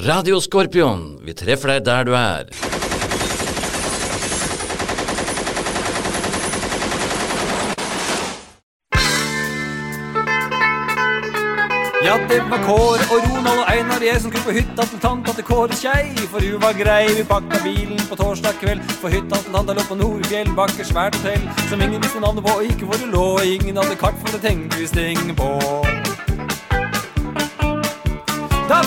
Radio Skorpion, vi treffer deg der du er. Ja, det var Kåre og Ronald og Einar jeg som skulle på hytta til tanta til Kåre Skei. For hun var grei, vi pakka bilen på torsdag kveld. For hytta til tanta lå på Nordfjell, bakke svært hotell. Som ingen visste navnet på, og ikke hvor det lå. Ingen hadde kart, for det tenkte vi stenge på. Da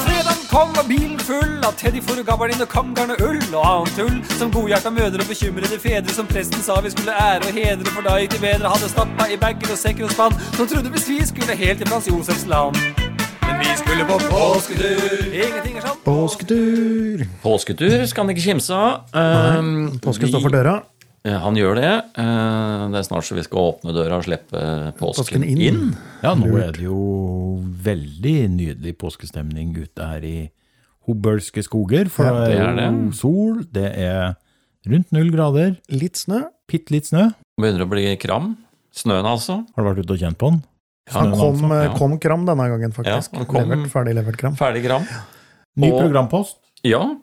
kom var bilen full av Teddy for og gabardin og kamgarn og ull og annet tull. Som godhjerta mødre og bekymrede fedre som presten sa vi skulle ære og hedre. For da gikk de bedre, hadde stappa i bager og sekker og spann. Som trodde hvis vi skulle helt til Frans Josefs land. Men vi skulle på påsketur. Ingenting er sant. Påsketur! Påsketur skal han ikke kimse av. Um, Påsken står for døra. Ja, Han gjør det. Eh, Det er snart så vi skal åpne døra og slippe påsken, Påsken inn. inn. Ja, nå er det jo veldig nydelig påskestemning ute her i Hobølske skoger. For Ja, det er jo det. sol, det er rundt null grader, Litt snø. bitte litt snø. Begynner å bli kram. Snøen, altså. Har du vært ute og kjent på den? Han Snøen, kom, altså. eh, ja. kom kram denne gangen, faktisk. Ja, han kom- levert, ferdig levert kram. Ferdig kram. Ny Og- programpost. Ja.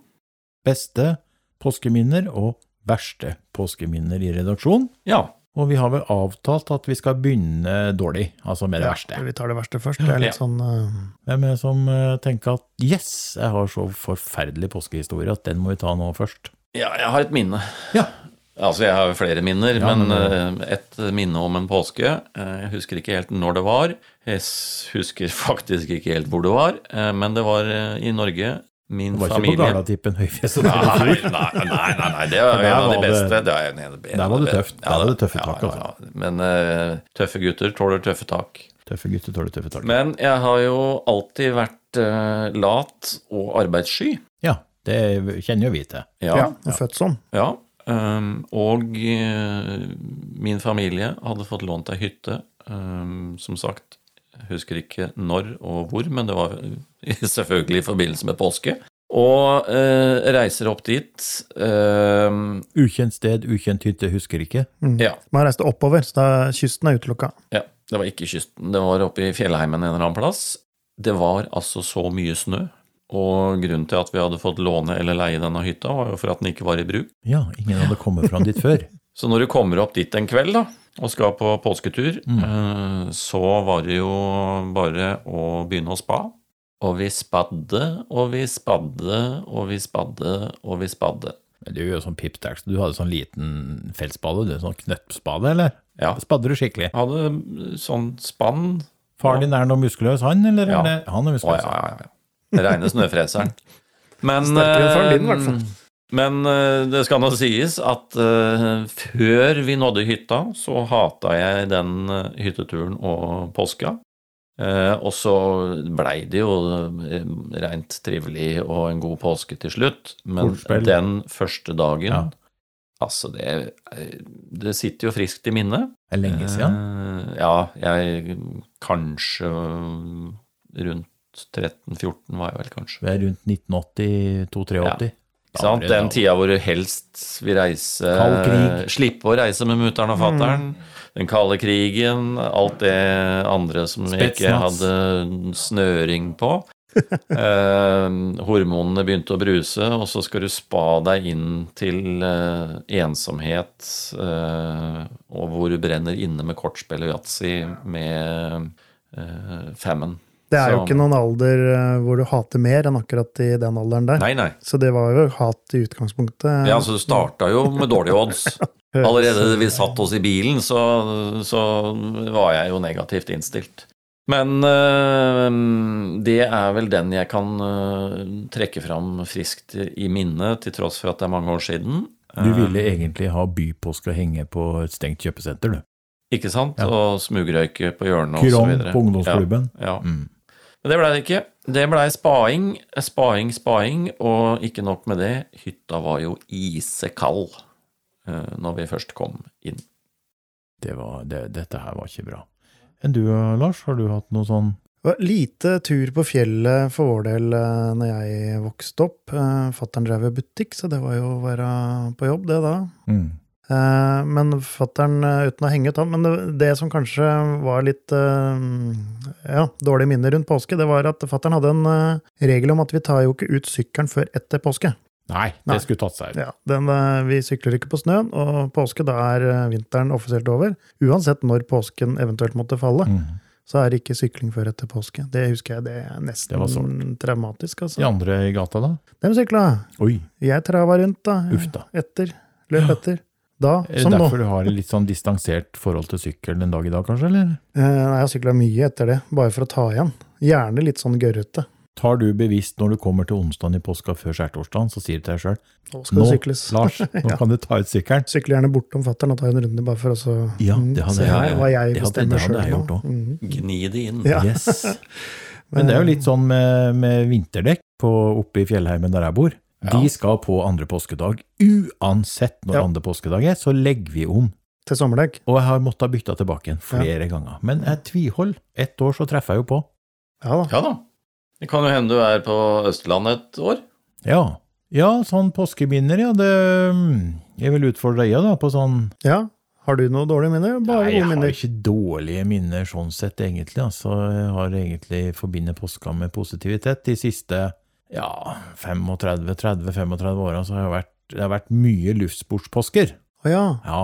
Beste påskeminner og verste påskeminner i redaksjon. Ja. Og vi har vel avtalt at vi skal begynne dårlig, altså med det Ja, verste. vi tar det verste først. Det er litt Ja. sånn uh... Hvem er det som eh, tenker at yes, jeg har så forferdelig påskehistorie at den må vi ta nå først? ja, jeg har et minne. Ja. Altså, jeg har jo flere minner, Ja, men men- uh, et minne om en påske. Jeg husker ikke helt når det var. Jeg husker faktisk ikke helt hvor det var, men det var i Norge. Min Det var ikke familie på Galatippen høyfjeset. Nei, nei, nei, nei, det var en av de var det- beste. Det en av en der var det tøft. Der var det tøffe tak, ja, altså. ja. Men uh, tøffe gutter tåler tøffe tak. Tøffe gutter tåler tøffe tak. Men jeg har jo alltid vært uh, lat og arbeidssky. Ja, det kjenner jo vi til. Ja, Ja. og født sånn. ja. Um, og uh, min familie hadde fått lånt ei hytte. Um, som sagt, husker ikke når og hvor, men det var selvfølgelig i forbindelse med påske. Og eh, reiser opp dit. Eh, Ukjent sted, ukjent hytte, husker ikke. ja. Man reiste oppover, så da, kysten er utelukka. Ja, det var ikke kysten. Det var oppe i fjellheimen en eller annen plass. Det var altså så mye snø. Og grunnen til at vi hadde fått låne eller leie denne hytta, var jo for at den ikke var i bruk. Ja, ingen hadde kommet fram dit før. Så når du kommer opp dit en kveld da, og skal på påsketur, mm. så var det jo bare å begynne å spa. Og vi spadde, og vi spadde, og vi spadde, og vi spadde. Men du gjør sånn sånn så du hadde sånn liten feltspade, du, sånn knøttspade, eller? Ja. Spadde du skikkelig? Hadde sånn spann. Faren din er noe muskuløs, han, eller? Ja. Han er Å, muskuløs. ja, ja, ja. Reine snøfreseren. Men, Sterkere enn faren din, i hvert fall. Men eh, det skal nå sies at eh, før vi nådde hytta, så hata jeg den eh, hytteturen og påska. Og så blei det jo reint rent trivelig og en god påske til slutt. Men Kortspill. den første dagen Ja. Altså, det, det sitter jo friskt i minnet. Det er lenge siden. Ja, jeg kanskje rundt 13-14 var jeg vel kanskje. Vi er rundt 1980-82-83. Ikke sant? Den tida hvor du helst vil reise Slippe å reise med mutter'n og fatter'n. Den kalde krigen, alt det andre som jeg ikke hadde snøring på. Eh, hormonene begynte å bruse, og så skal du spa deg inn til eh, ensomhet, eh, og hvor du brenner inne med kortspill og yatzy med eh, femmen. Det er jo ikke noen alder eh, hvor du hater mer enn akkurat i den alderen der. Nei, nei. Så det var jo hat i utgangspunktet. Ja, altså Det starta jo med dårlige odds. Allerede da vi satt oss i bilen, så, så var jeg jo negativt innstilt. Men øh, det er vel den jeg kan øh, trekke fram friskt i minnet, til tross for at det er mange år siden. Du ville egentlig ha bypåske og henge på et stengt kjøpesenter, du. Ikke sant? Ja. Og smugrøyke på hjørnet og så Kron på ungdomsklubben. Ja, ja. Mm. Men det blei det ikke. Det blei spaing, spaing, spaing, og ikke nok med det, hytta var jo isekald uh, når vi først kom inn. Det var, det, dette her var ikke bra. Enn du, Lars, har du hatt noe sånn lite tur på fjellet for vår del eh, når jeg vokste opp. Eh, Fattern drev butikk, så det var jo å være på jobb, det da. mm. Eh, men fattern, eh, uten å henge ut han Men det, det som kanskje var litt eh, ja, dårlig minne rundt påske, det var at fattern hadde en regel om at vi tar jo ikke ut sykkelen før etter påske. Nei, Nei. det skulle tatt seg ut. Ja, den, Vi sykler ikke på snøen, og påske, da er vinteren offisielt over. Uansett når påsken eventuelt måtte falle, Mm. så er det ikke sykling før etter påske. Det husker jeg, det er nesten Det var traumatisk, altså. De andre i gata, da? De sykla. Oi, Jeg trava rundt, da. Uff da. Etter. Løp etter. Da, er det som nå. derfor du har et litt sånn distansert forhold til sykkel den dag i dag, kanskje? eller? Eh, Nei, jeg har sykla mye etter det, bare for å ta igjen. Gjerne litt sånn gørrete. Tar du bevisst når du kommer til onsdagen i påska før skjærtorsdagen, så sier du til deg sjøl Nå skal Nå, det sykles. Lars, nå kan du ta ut sykkelen. Sykler gjerne bortom fatter'n og ta en runde, bare for å så Ja, mm, det hadde se jeg- hva jeg det bestemmer det hadde jeg gjort også. Mhm. Gni det inn. Ja. Yes. Men det er jo litt sånn med, med vinterdekk på, oppe i fjellheimen der jeg bor. Ja. De skal på andre påskedag. Uansett når Ja. andre påskedag er, så legger vi om. Til sommerdekk. Og jeg har måttet bytte tilbake igjen flere ganger. Men jeg tviholder. Ett år så treffer jeg jo på. Ja da. Ja da. Det kan jo hende du er på Østlandet et år. Ja, ja sånn påskeminner, ja. Det mm, Jeg vil utfordre deg da, på sånn Ja. Har du noe dårlige minner? Bare Nei, jeg har ikke dårlige minner sånn sett, egentlig. Altså, jeg har egentlig forbinder påska med positivitet. De siste ja, 35-30-35 åra så har jeg vært, det har vært mye luftsportspåsker. Oh, ja. Ja,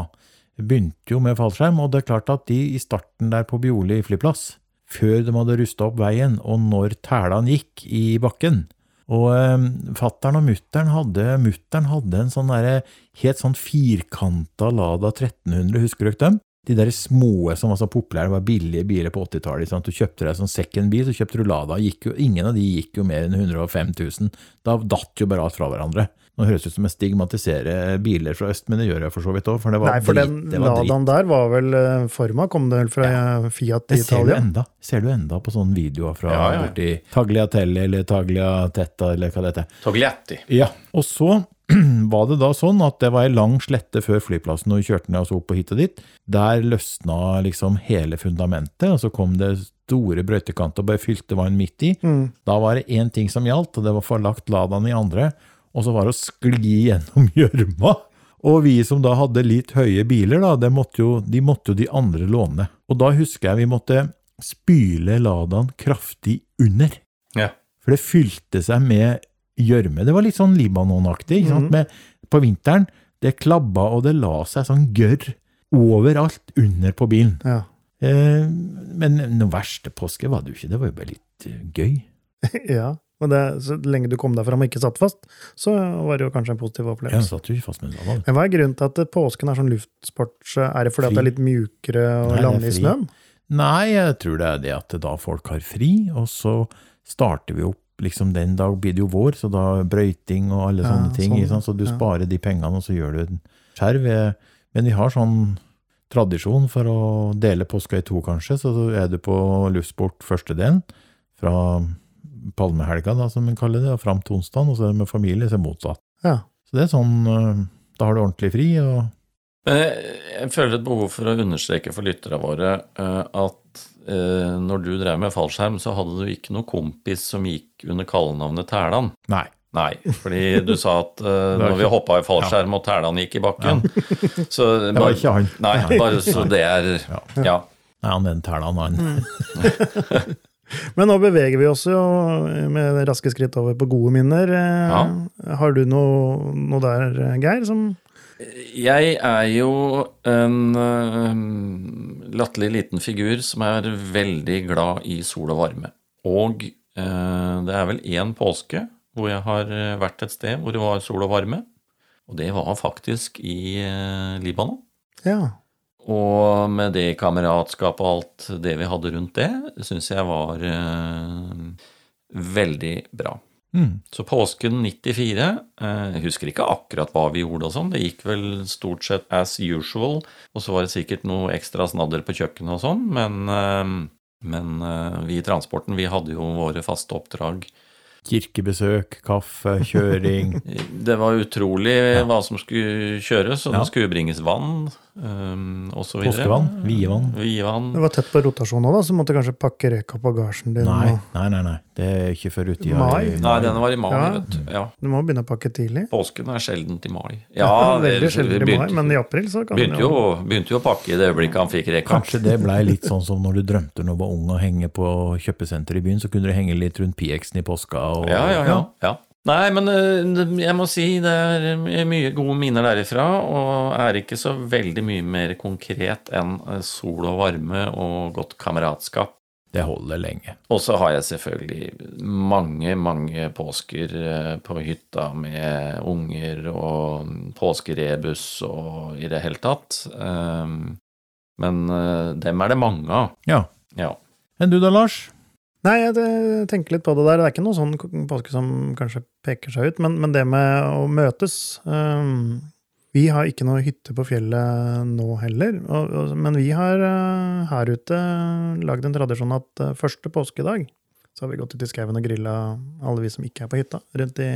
jeg begynte jo med fallskjerm, og det er klart at de i starten der på Bioli flyplass, før de hadde rusta opp veien, og når tælene gikk i bakken Og eh, fattern og muttern hadde, mutteren hadde en sånn der, helt sånn firkanta Lada 1300, husker dere dem? De der små som var så populære, var billige biler på 80-tallet. Sånn du kjøpte deg sånn second bil, så kjøpte du Lada. Gikk jo, ingen av de gikk jo mer enn 105 000. Da datt jo bare alt fra hverandre. Nå høres det ut som jeg stigmatiserer biler fra øst, men det gjør jeg for så vidt òg, for det var Nei, for drit. den det. Ladaen der var vel eh, forma, kom det vel fra ja. Fiat i Det ser du Italia? enda, ser du enda på sånne videoer fra Ja, ja. borti Tagliatelle eller Tagliatetta eller hva det heter. Togliatti. Ja, og så var det da sånn at det var ei lang slette før flyplassen og vi kjørte ned oss opp og hit og dit. Der løsna liksom hele fundamentet, og så kom det store brøytekanter og bare fylte vann midt i. Mm. Da var det én ting som gjaldt, og det var å få lagt Ladaen i andre, og så var det å skli gjennom gjørma. Og vi som da hadde litt høye biler, da, det måtte jo, de måtte jo de andre låne. Og da husker jeg vi måtte spyle Ladaen kraftig under. Ja. For det fylte seg med gjørme. Det var litt sånn Libanon-aktig. ikke sant? Mhm. Med, på vinteren, det klabba og det la seg sånn gørr overalt under på bilen. Ja. Eh, men noe verste påske var det jo ikke, det var jo bare litt eh, gøy. ja. Og det, så lenge du kom deg fram og ikke satt fast, så var det jo kanskje en positiv Jeg Ja, satt jo ikke fast med den, Men hva er grunnen til at påsken er sånn luftsport? Er det fordi at det er litt mjukere å lande i snøen? Nei, jeg tror det er det at da folk har fri, og så starter vi opp liksom den dag blir det jo vår, så da brøyting og alle Ja, sånne ting, sånn, så du ja. sparer de pengene, og så gjør du en skjerv. Eh, Men vi har sånn tradisjon for å dele påska i to, kanskje, så er du på luftsport første delen, fra palmehelga, da, som vi kaller det, og fram til onsdagen, og så er det med familie, så er det motsatt. Ja. Så det er sånn, eh, da har du ordentlig fri, og jeg, føler et behov for å understreke for lytterne våre eh, at eh, når du drev med fallskjerm, så hadde du ikke noen kompis som gikk under kallenavnet Tælan. nei. Nei, fordi du sa at uh, når vi hoppa i fallskjerm og tælene gikk i bakken Så Det var ikke han. Nei, bare så det er Ja. Nei, han den tælan, han. Men nå beveger vi oss jo med raske skritt over på gode minner. Eh, Ja. Har du noe, noe der, Geir, som Jeg er jo en uh, latterlig liten figur som er veldig glad i sol og varme. Og uh, det er vel én påske hvor jeg har eh, vært et sted hvor det var sol og varme. Og det var faktisk i uh, Libanon. Ja. Og med det kameratskapet og alt det vi hadde rundt det, syns jeg var eh, veldig bra. Mm. Så påsken 94 eh, Jeg husker ikke akkurat hva vi gjorde og sånn. Det gikk vel stort sett as usual. Og så var det sikkert noe ekstra snadder på kjøkkenet og sånn, men, eh, men eh, vi i transporten vi hadde jo våre faste oppdrag Kirkebesøk, kaffe, kjøring. Det var utrolig hva som skulle kjøres, og Ja. det skulle bringes vann um, osv. Påskevann, vievann. Vievann. Det var tett på rotasjon òg, da, så måtte du kanskje pakke reka på bagasjen din. Nei, nei, nei, nei. Det er ikke før uti Mai? Nei, den var i mai, Ja. vet du. Ja. Du må begynne å pakke tidlig. Påsken er sjeldent i mai. Ja, Veldig sjelden i mai, men i april så kan begynte, jo, begynte jo å pakke i det øyeblikket han fikk reka. Kanskje det blei litt sånn som når du drømte når du var ung og henge på kjøpesenter i byen, så kunne du henge litt rundt PX-en i påska. Og, Ja, ja, ja. ja. Nei, men eh, jeg må si det er mye gode minner derifra, og er ikke så veldig mye mer konkret enn eh, sol og varme og godt kameratskap. Det holder lenge. Og så har jeg selvfølgelig mange, mange påsker eh, på hytta med unger og påskerebus og i det hele tatt. Men eh, dem er det mange av. Ja. Ja. Enn du da, Lars? Nei, jeg tenker litt på det der. Det er ikke noe sånn påske som kanskje peker seg ut, men, men det med å møtes um, Vi har ikke noe hytte på fjellet nå heller, og, og, men vi har uh, her ute lagd en tradisjon at uh, første påskedag så har vi gått ut i skauen og grilla alle vi som ikke er på hytta, rundt i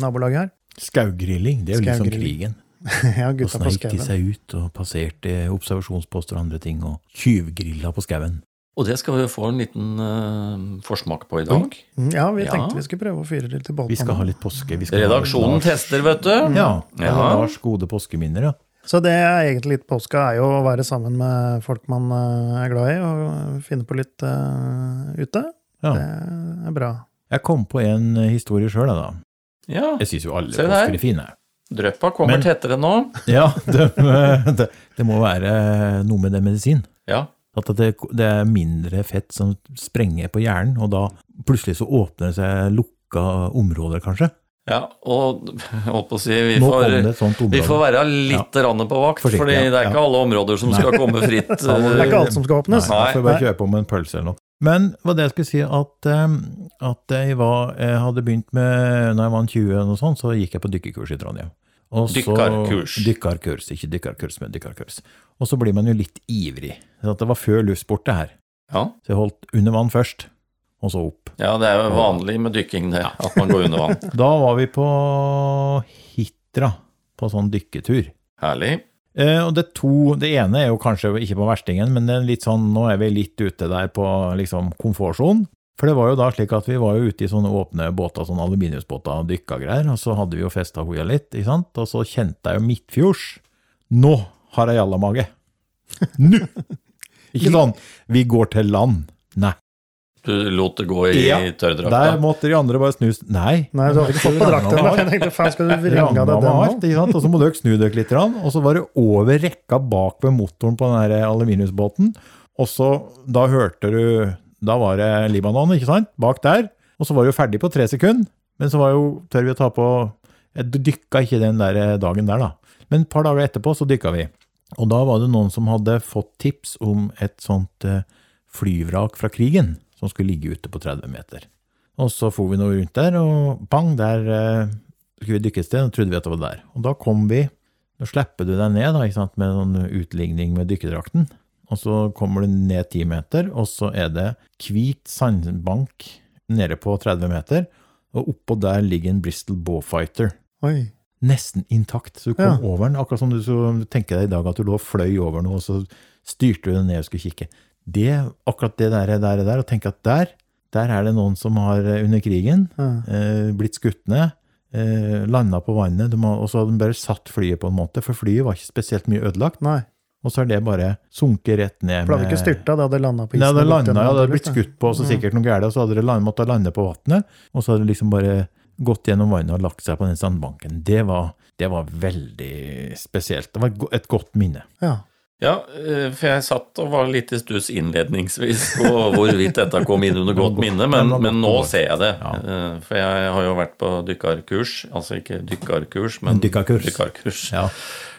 nabolaget her. Skaugrilling, det er jo litt som krigen. ja, gutta på gikk de skauen. seg ut og passerte observasjonsposter og andre ting, og tjuvgrilla på skauen. Og det skal vi få en liten uh, forsmak på i dag. Mm, Ja, vi Ja. tenkte vi skulle prøve å fyre det til bålpanna. Vi skal ha litt påske. Vi skal ha Redaksjonen Lars- tester, vet du. Ja. Ja. Lars gode påskeminner, ja. Så det er egentlig litt påska, er jo å være sammen med folk man eh, er glad i, og finne på litt uh, ute. ja. Det er bra. Jeg kom på en historie sjøl, da. Ja. Jeg syns jo alle påsker er fine. Drøppa kommer Men- tettere nå. Ja, det, det, det må være noe med det medisin. Ja. At det, det er mindre fett som sprenger på hjernen, og da plutselig så åpner det seg lukka områder, kanskje. ja. Og jeg på å si vi får, vi får være litt ja. på vakt, Forsiktig, fordi det er ikke Ja. alle områder som skal komme fritt. Det er ikke alt som skal åpnes. Nei, Nei. får bare kjøpe om en pølse eller noe. Men hva det jeg skulle si, at, eh, at jeg, var, jeg hadde begynt med Når jeg var 20 og sånt, så gikk jeg på dykkerkurs i Trondheim. Dykkerkurs. Dykkerkurs, ikke dykkerkurs, men dykkerkurs. Og så blir man jo litt ivrig. Det var før luftsport, det her. Ja. Så jeg holdt under vann først, og så opp. ja, det er jo vanlig med dykking, det. At man går under vann. Da var vi på Hitra, på sånn dykketur. Herlig. Eh, og det, to, det ene er jo kanskje ikke på verstingen, men det er litt sånn, nå er vi litt ute der på liksom komfortsonen. For det var jo da slik at vi var jo ute i sånne åpne båter, sånne aluminiumsbåter og dykka greier, og så hadde vi jo festa hoia litt, ikke sant, og så kjente jeg jo midtfjords. Nå har jeg jallamage! Nå! Ikke sånn, vi går til land. Nei. Du lot det gå i Ja, tørrdrakta. Der måtte de andre bare snus. Nei. Nei, du har ikke fått på drakten. da. Jeg tenkte, faen, skal du vrenge av deg den? Og så må dere snu dere litt, og så var det over rekka bak ved motoren på den der aluminiumsbåten. Og så, da hørte du Da var det Libanon, ikke sant? Bak der. Og så var det jo ferdig på tre sekunder. Men så var jo Tør vi å ta på Jeg dykka ikke den der dagen der, da. Men et par dager etterpå så dykka vi. Og da var det noen som hadde fått tips om et sånt eh, flyvrak fra krigen som skulle ligge ute på 30 meter. Og så for vi nå rundt der, og bang, der eh, skulle vi dykke et sted, og trodde vi at det var der. Og da kom vi, da slipper du deg ned da, ikke sant, med noen utligning med dykkerdrakten, og så kommer du ned 10 meter, og så er det hvit sandbank nede på 30 meter, og oppå der ligger en Bristol Bowfighter. Oi. Nesten intakt, så du kom Ja. over den, akkurat som du, du tenker deg i dag at du lå og fløy over noe, og så styrte du den ned og skulle kikke. Det, akkurat det der, der, der, og tenke at der, der er det noen som har eh, under krigen Ja. eh, blitt skutt ned, eh, landa på vannet, de har, og så hadde de bare satt flyet på en måte, for flyet var ikke spesielt mye ødelagt, Nei, og så er det bare sunket rett ned. for det hadde ikke styrta, det hadde landa på isen. Nei, Det hadde landet, ja, det hadde blitt skutt på, så sikkert noe galt, og så hadde det land, måttet lande på vannet, og så hadde det liksom bare gått gjennom vannet og lagt seg på den sandbanken. Det var, det var veldig spesielt. Det var et godt minne. Ja. Ja, eh, for jeg satt og var litt i stuss innledningsvis på hvorvidt dette kom inn under godt minne, men, men nå ser jeg det. Ja. Eh, For jeg har jo vært på dykkerkurs, altså ikke dykkerkurs, men Dykkerkurs. dykkerkurs. Ja.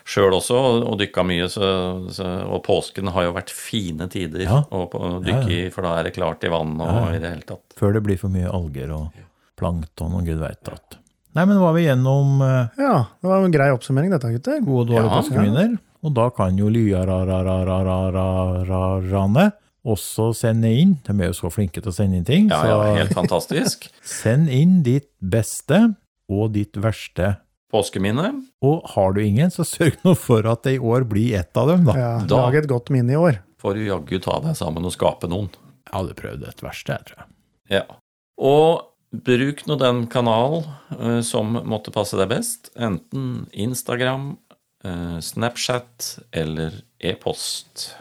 Sjøl også, og- dykka mye, så, så, og påsken har jo vært fine tider Ja. å å dykke i, for da er det klart i vann og Ja, ja. i det hele tatt. Før det blir for mye alger og plankton og gud veit at. Nei, men var vi gjennom eh, ja, det var en grei oppsummering dette, gutter. gode og dårlige Ja. påskeminner? Og da kan jo lya-ra-ra-ra-ra-ra-ra-rane også sende inn. De er jo så flinke til å sende inn ting. Ja, så ja, helt fantastisk. send inn ditt beste og ditt verste. Påskeminne. Og har du ingen, så sørg nå for at det i år blir ett av dem, da. Ja, Da- Lag et godt minne i år. Får du jaggu ta deg sammen og skape noen. Jeg hadde prøvd et verste, jeg tror jeg. Ja. Og bruk nå den kanalen uh, som måtte passe deg best. Enten Instagram, uh, Snapchat eller e-post.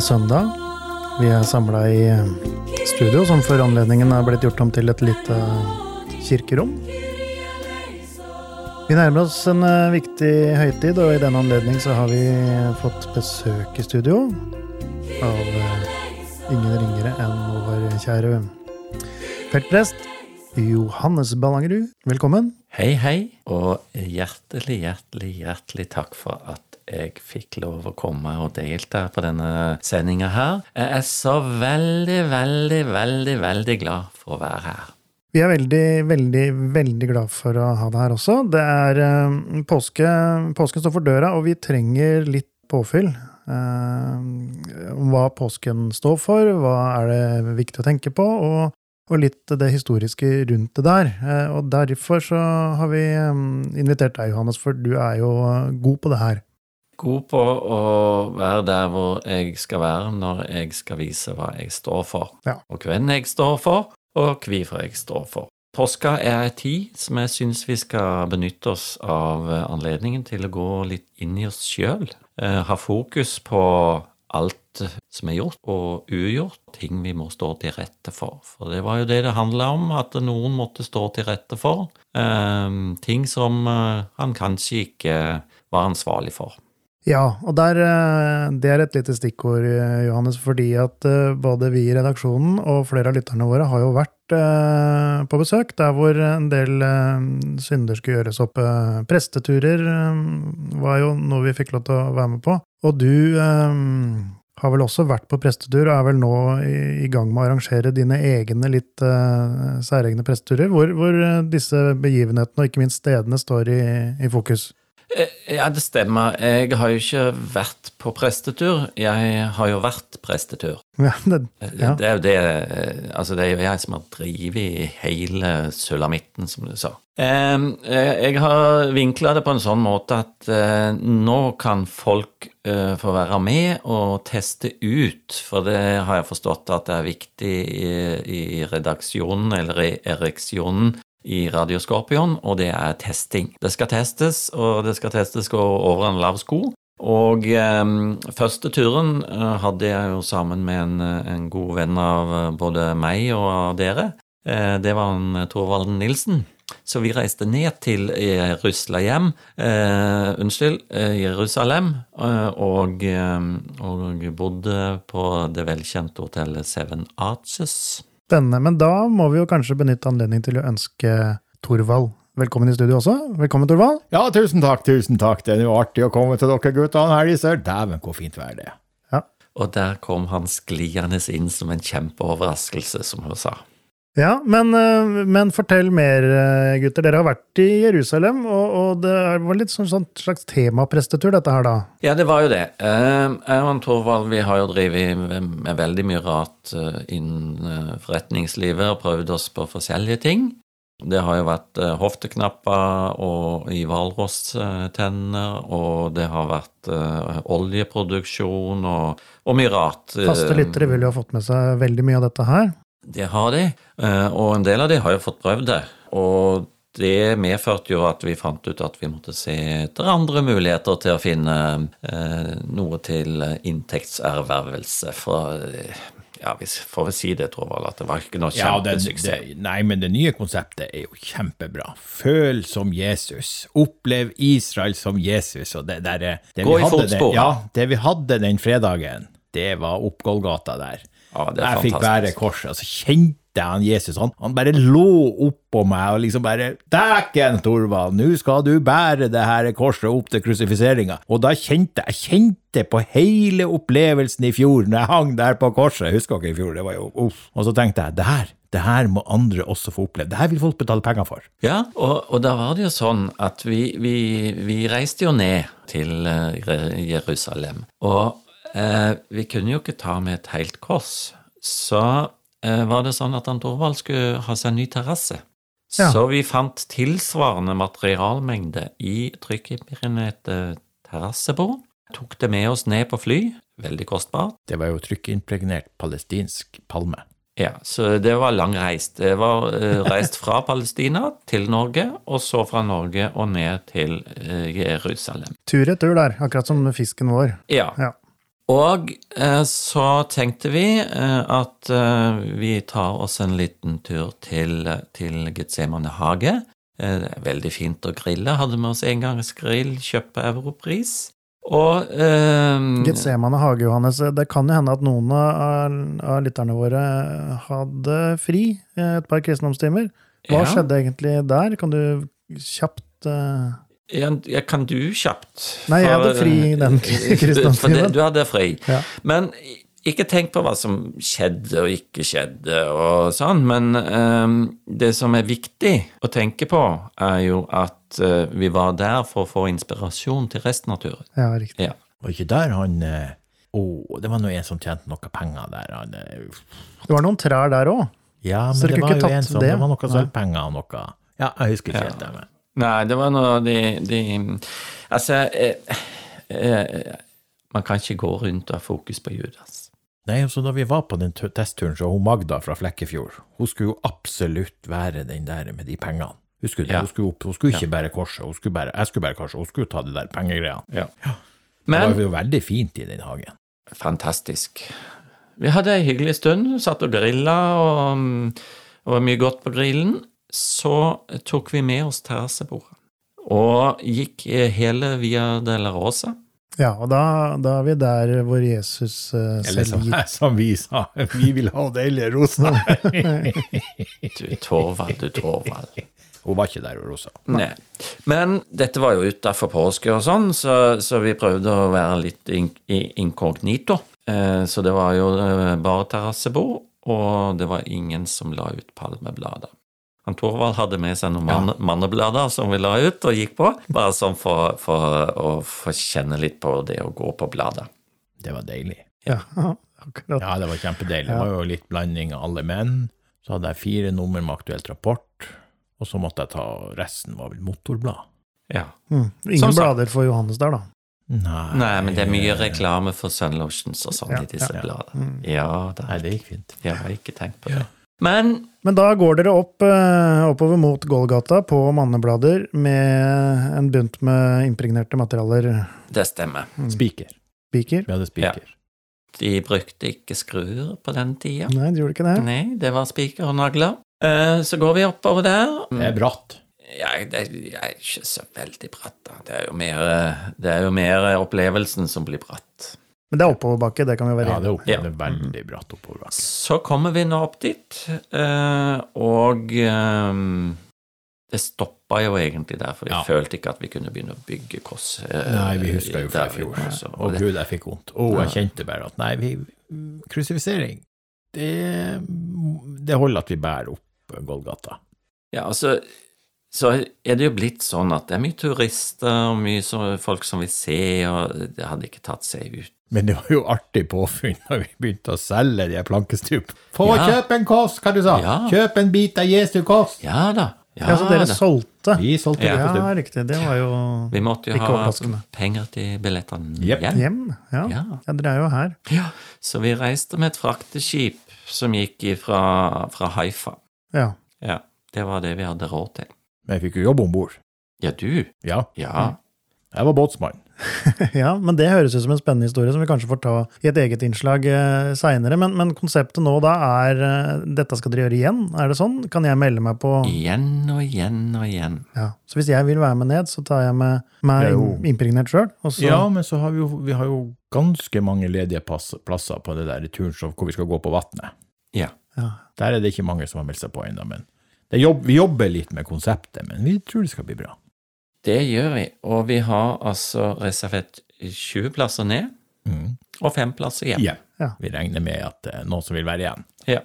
Søndag. Vi er samla i eh, studio, som for anledningen er blitt gjort om til et lite kirkerom. Vi nærmer oss en eh, viktig høytid, og i den anledning så har vi fått besøk i studio av eh, ingen ringere enn vår kjære feltprest Johannes Ballangerud. Velkommen. Hei, hei, og hjertelig, hjertelig, hjertelig takk for at jeg fikk lov å komme og delta på denne sendinga her. Jeg er så veldig, veldig, veldig, veldig glad for å være her. Vi er veldig, veldig, veldig glad for å ha deg her også. Det er eh, påske, påsken står for døra, og vi trenger litt påfyll. eh, hva påsken står for, hva er det viktig å tenke på, og, og litt det historiske rundt det der. Eh, og derfor så har vi invitert deg, Johannes, for du er jo god på det her. God på å være der hvor jeg skal være når jeg skal vise hva jeg står for, Ja. og hvem jeg står for, og hvorfor jeg står for. Påska er en tid som jeg syns vi skal benytte oss av anledningen til å gå litt inn i oss sjøl. Eh, ha fokus på alt som er gjort og ugjort, ting vi må stå til rette for. For det var jo det det handla om, at noen måtte stå til rette for. Eh, ting som eh, han kanskje ikke var ansvarlig for. Ja, og der, eh, det er et lite stikkord, eh, Johannes, fordi at eh, både vi i redaksjonen og flere av lytterne våre har jo vært på besøk der hvor en del synder skulle gjøres opp. Presteturer var jo noe vi fikk lov til å være med på. Og du har vel også vært på prestetur, og er vel nå i, gang med å arrangere dine egne litt særegne presteturer, hvor, hvor disse begivenhetene og ikke minst stedene står i, i fokus. Eh, Ja, det stemmer. Jeg har jo ikke vært på prestetur. Jeg har jo vært prestetur. Ja, det, ja. Det er jo det eh, Altså, det er jo jeg som har drevet hele sulamitten, som du sa. Eh, eh, Jeg har vinkla det på en sånn måte at eh, nå kan folk eh, få være med og teste ut, for det har jeg forstått at det er viktig i, i redaksjonen, eller i ereksjonen, i Radio Skorpion, og det er testing. Det skal testes, og det skal testes over en lav sko. Og eh, første turen eh, hadde jeg jo sammen med en, en god venn av eh, både meg og dere. Eh, det var en Thorvald Nilsen. Så vi reiste ned til Jerusalem, eh, unnskyld, eh, Jerusalem, eh, og, eh, og bodde på det velkjente hotellet Seven Arches. Spennende. Men da må vi jo kanskje benytte anledning til å ønske Torvald velkommen i studio også. Velkommen, Torvald. Ja, tusen takk, tusen takk. Det er jo artig å komme til dere guttene her, Iser. Dæven, hvor fint vær det er. Og der kom han skliende inn som en kjempeoverraskelse, som hun sa. Ja, men, eh, men fortell mer, eh, gutter. Dere har vært i Jerusalem, og, og det var litt sånn, sånn slags temaprestetur, dette her, da. Ja, det var jo det. Eh, Jeg og Torvald vi har jo drevet med, veldig mye rart innen forretningslivet og prøvd oss på forskjellige ting. Det har jo vært hofteknapper og i hvalrosstenner, og det har vært oljeproduksjon og, og mye rart. Faste lyttere vil jo ha fått med seg veldig mye av dette her. Det har de, eh, og en del av de har jo fått prøvd det. Og det medførte jo at vi fant ut at vi måtte se etter andre muligheter til å finne eh, noe til inntektservervelse. For eh, ja, vi får vel si det, Torvald, at det var ikke noe Ja, det, kjempesuksess. det, nei, men det nye konseptet er jo kjempebra. Føl som Jesus. Opplev Israel som Jesus. Og det, der, er- det Gå vi i hadde den- fotspor. Ja, det vi hadde den fredagen, det var opp Golgata der. Ja, det er jeg fikk bære korset, og så kjente jeg han Jesus. Han, han bare lå oppå meg og liksom bare Dæken, Torvald, nå skal du bære det her korset opp til krusifiseringa. Og da kjente jeg kjente på hele opplevelsen i fjor, når jeg hang der på korset. Jeg husker ikke i fjor, det var jo uff. Og så tenkte jeg, det her, det her må andre også få oppleve. Det her vil folk betale penger for. Ja, og, og da var det jo sånn at vi, vi, vi reiste jo ned til eh, Jerusalem. Og eh, vi kunne jo ikke ta med et helt kors. Så eh, var det sånn at han Torvald skulle ha seg en ny terrasse. Ja. Så vi fant tilsvarende materialmengde i trykkimpregnerte terrassebord. Tok det med oss ned på fly. Veldig kostbart. Det var jo trykkimpregnert palestinsk palme. Ja, så det var lang reist. Det var uh, reist fra Palestina til Norge, og så fra Norge og ned til uh, Jerusalem. Tur-retur der, akkurat som fisken vår. Ja. Ja. Og eh, så tenkte vi eh, at eh, vi tar oss en liten tur til, til Getsemane hage. Det er veldig fint å grille. Hadde med oss engangsgrill, kjøpt på Europris. Og Getsemane hage, Johannes. Det kan jo hende at noen av, av lytterne våre hadde fri et par kristendomstimer. Hva Ja. skjedde egentlig der? Kan du kjapt eh, Ja, ja, kan du kjapt? Nei, jeg hadde fri den kristendomstimen. Du hadde fri. Ja. Men ikke tenk på hva som skjedde og ikke skjedde og sånn, men um, det som er viktig å tenke på, er jo at uh, vi var der for å få inspirasjon til resten av turen. Ja, riktig. Ja. Var ikke der han eh, oh, det var nå en som tjente noe penger der. Han, eh, Det var noen trær der òg. ja, men det var jo en som det? Det var noe sølvpenger og noe Ja, jeg husker ikke helt det. men Nei, det var noe de, de Altså eh, eh, Man kan ikke gå rundt og ha fokus på Judas. Nei, så da vi var på den testturen, så hun Magda fra Flekkefjord, hun skulle jo absolutt være den der med de pengene. Husker du det? Ja. Hun skulle, opp, hun skulle ikke bære korset, hun skulle bære, jeg skulle bære korset, hun skulle ta de der pengegreiene. Ja. ja. Men var jo veldig fint i den hagen. fantastisk. Vi hadde ei hyggelig stund, satt og grilla, og det var mye godt på grillen. Så tok vi med oss terrassebordet og gikk eh, hele Via Della Rosa. Ja, og da, da er vi der hvor Jesus eh, Eller som, som vi sa, vi vil ha deilige roser. Du Torvald, du Torvald. hun var ikke der, Rosa. Nei. Men dette var jo utafor påske og sånn, så, så vi prøvde å være litt in, inkognito. Eh, Så det var jo eh, bare terrassebord, og det var ingen som la ut palmeblader. Han Torvald hadde med seg noen mann, manneblader som vi la ut og gikk på, bare sånn for, for å få kjenne litt på det å gå på blader. Det var deilig. Ja, akkurat. Ja, det var kjempedeilig. Det var jo litt blanding av alle menn. Så hadde jeg fire nummer med aktuelt rapport, og så måtte jeg ta resten, var vel motorblad. Ja. Mm. Ingen blader for Johannes der, da. Nei, Nei, men det er mye reklame for Sunlotions og sånn Ja, i disse ja, ja. bladene. Ja da. Nei, det gikk fint. Jeg har ikke tenkt på det. Men Men da går dere opp, eh, oppover mot Gålgata på manneblader med en bunt med impregnerte materialer. det stemmer. Spiker. Spiker? Vi hadde spiker. De brukte ikke skruer på den tida. Nei, de gjorde ikke det. Nei, det var spiker og nagler. Eh, Så går vi oppover der. Det er bratt. Ja, det er ikke så veldig bratt, da. Det er jo mer, det er jo mer opplevelsen som blir bratt. Men det er oppoverbakke, det kan vi være Ja, det enige om. Ja, det er veldig bratt oppoverbakke. Så kommer vi nå opp dit, eh, og eh, det stoppa jo egentlig der, for vi Ja. følte ikke at vi kunne begynne å bygge koss. eh, Nei, vi husker jo fra i fjor. Å Og gud, jeg fikk vondt. Å, jeg kjente bare at nei, vi Krusifisering, det, det holder at vi bærer opp Golgata. Ja, altså, så er det jo blitt sånn at det er mye turister og mye så, folk som vil se, og det hadde ikke tatt seg ut. Men det var jo artig påfunn når vi begynte å selge de her plankestup. Få Ja. kjøp en kost, hva du sa? Ja. Kjøp en bit av Jesu koss. Ja da. Ja, Ja, så dere da. solgte? Vi solgte Ja. Ja, riktig. Det var jo Vi måtte jo ha penger til billettene yep. hjem. hjem. Ja. Ja. ja, dere er jo her. Ja, så vi reiste med et frakteskip som gikk fra, fra Haifa. Ja. Ja, det var det vi hadde råd til. Men jeg fikk jo jobb om bord. Ja, du. Ja, Ja. jeg var båtsmann. ja, men det høres ut som en spennende historie som vi kanskje får ta i et eget innslag eh, seinere. Men, men konseptet nå da er eh, Dette skal dere gjøre igjen? Er det sånn? Kan jeg melde meg på Igjen og igjen og igjen. ja. Så hvis jeg vil være med ned, så tar jeg med meg impregnert sjøl? Så Ja, men så har vi jo, vi har jo ganske mange ledige pass, plasser på det der turen hvor vi skal gå på vannet. Ja. ja. Der er det ikke mange som har meldt seg på ennå, men jobb, vi jobber litt med konseptet, men vi tror det skal bli bra. Det gjør vi, og vi har altså reservert 20 plasser ned Mm. og fem plasser igjen. Ja. Ja. Vi regner med at det er noen som vil være igjen. Ja.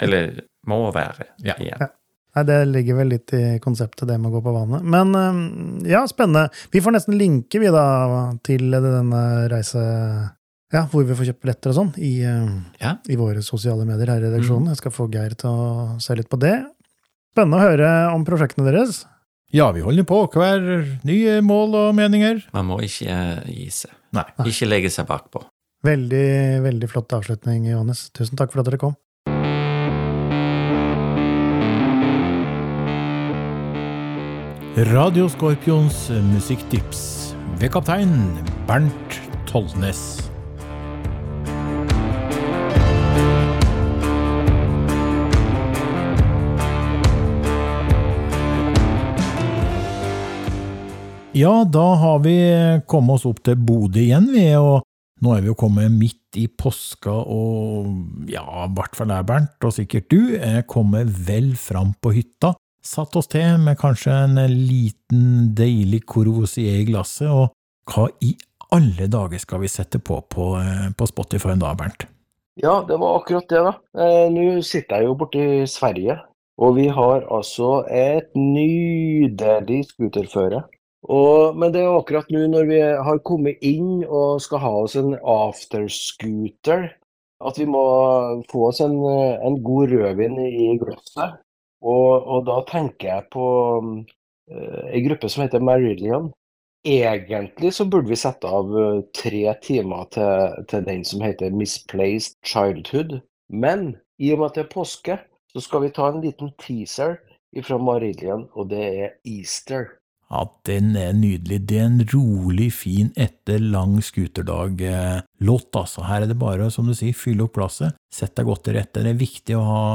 Eller må være Ja. igjen. Ja. Nei, Det ligger vel litt i konseptet, det med å gå på vannet. Men eh, ja, spennende. Vi får nesten linke, vi da, til denne reise... Ja, hvor vi får kjøpt billetter og sånn, i, eh, Ja. i våre sosiale medier her i redaksjonen. Jeg skal få Geir til å se litt på det. Spennende å høre om prosjektene deres. Ja, vi holder på hver nye mål og meninger. Man må ikke gi seg. Nei. Ikke legge seg bakpå. Veldig, veldig flott avslutning, Johannes. Tusen takk for at dere kom. Radio Skorpions musikktips ved kaptein Bernt Tollnes. Ja, da har vi kommet oss opp til Bodø igjen, vi, og nå er vi jo kommet midt i påska, og ja, i hvert fall jeg, Bernt, og sikkert du, er kommet vel fram på hytta. Satt oss til med kanskje en liten, deilig Courvoisier i glasset, og hva i alle dager skal vi sette på på, eh, på Spotify da, Bernt? Ja, det var akkurat det, da. Eh, Nå sitter jeg jo borte i Sverige, og vi har altså et nydelig scooterføre. Og, men det er akkurat nå når vi har kommet inn og skal ha oss en afterscooter, at vi må få oss en, en god rødvin i glasset. Og, og da tenker jeg på uh, gruppe som heter Marillion. Egentlig så burde vi sette av eh, tre timer til, til den som heter Misplaced Childhood. Men i og med at det er påske, så skal vi ta en liten teaser fra Marillion, og det er Easter. Ja, den er nydelig. Det er en rolig, fin etter lang scooterdag-låt, altså. Her er det bare, som du sier, fylle opp glasset, sett deg godt til rette. Det er viktig å ha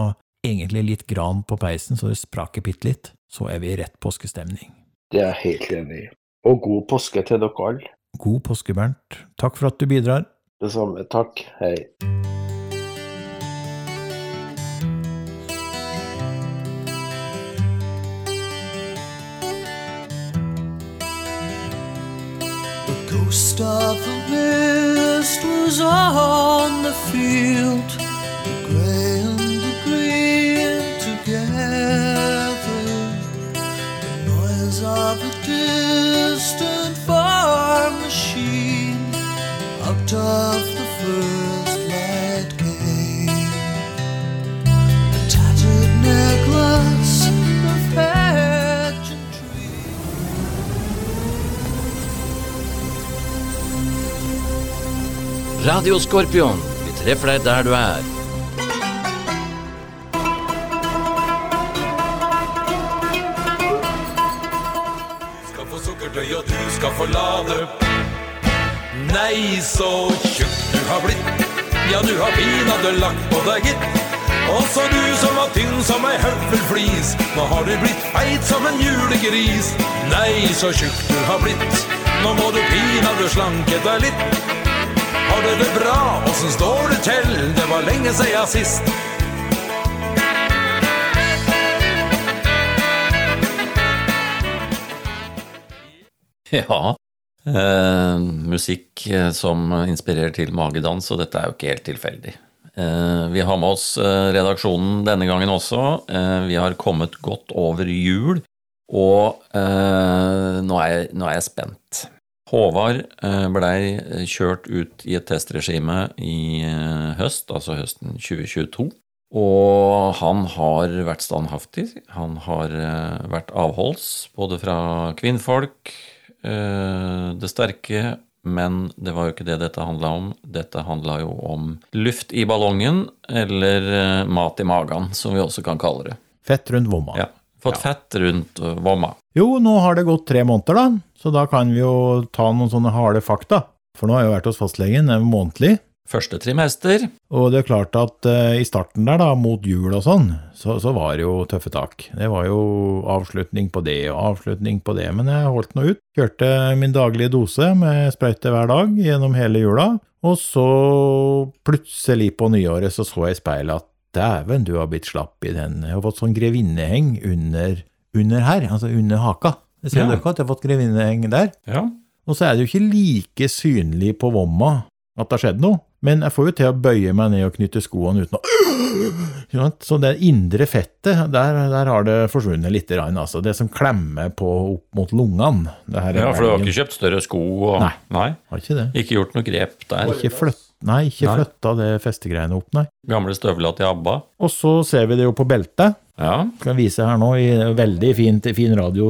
egentlig litt gran på peisen, så det spraker bitte litt. Så er vi i rett påskestemning. Det er jeg helt enig i. Og god påske til dere alle. God påske, Bernt. Takk for at du bidrar. Det samme. Takk. Hei. Ghost of the first was on the field, the gray and the green together, the noise of a distant farm machine. Out of Radio Skorpion, vi treffer deg der du er. skal få sukkertøy, og du skal få lade. Nei, så tjukk du har blitt. Ja, du har pinadø lagt på deg, gitt. Også du som var tynn som ei høvelflis. Nå har du blitt feit som en julegris. Nei, så tjukk du har blitt. Nå må du pinadø slanke deg litt. Har du det bra? Åssen står det til? Det var lenge sia sist. Ja. Eh, musikk eh, som inspirerer til magedans, og dette er jo ikke helt tilfeldig. Eh, vi har med oss eh, redaksjonen denne gangen også. Eh, vi har kommet godt over jul, og eh, nå, er jeg, nå er jeg spent. Håvard eh, blei kjørt ut i et testregime i eh, høst, altså høsten 2022. Og han har vært standhaftig. Han har eh, vært avholds, både fra kvinnfolk, eh, det sterke, men det var jo ikke det dette handla om. Dette handla jo om luft i ballongen, eller eh, mat i magen, som vi også kan kalle det. Fett rundt vomma. Ja. Fått fett rundt eh, vomma. Jo, nå har det gått tre måneder, da, så da kan vi jo ta noen sånne harde fakta. For nå har jeg jo vært hos fastlegen eh, månedlig, Første trimester. og det er klart at uh, i starten der, da, mot jul og sånn, så, så var det jo tøffe tak. Det var jo avslutning på det og avslutning på det, men jeg holdt nå ut. Kjørte min daglige dose med sprøyte hver dag gjennom hele jula, og så plutselig på nyåret så så jeg i speilet at dæven, du har blitt slapp i den. Jeg har fått sånn grevinneheng under, under her, altså under haka. Det ser Ja. dere at jeg har fått grevinneeng der? Ja. Og så er det jo ikke like synlig på vomma at det har skjedd noe, men jeg får jo til å bøye meg ned og knytte skoene uten å Så det indre fettet, der, der har det forsvunnet litt. Altså. Det som klemmer på opp mot lungene. Ja, for du har ikke kjøpt større sko? Og, Nei. nei. Har ikke det. Ikke gjort noe grep der? Ikke flytt, nei, ikke Nei. flytta det festegreiene opp, nei. Gamle støvler til ABBA? Og så ser vi det jo på beltet. Ja. Skal vise her nå, i veldig fint, fin radio,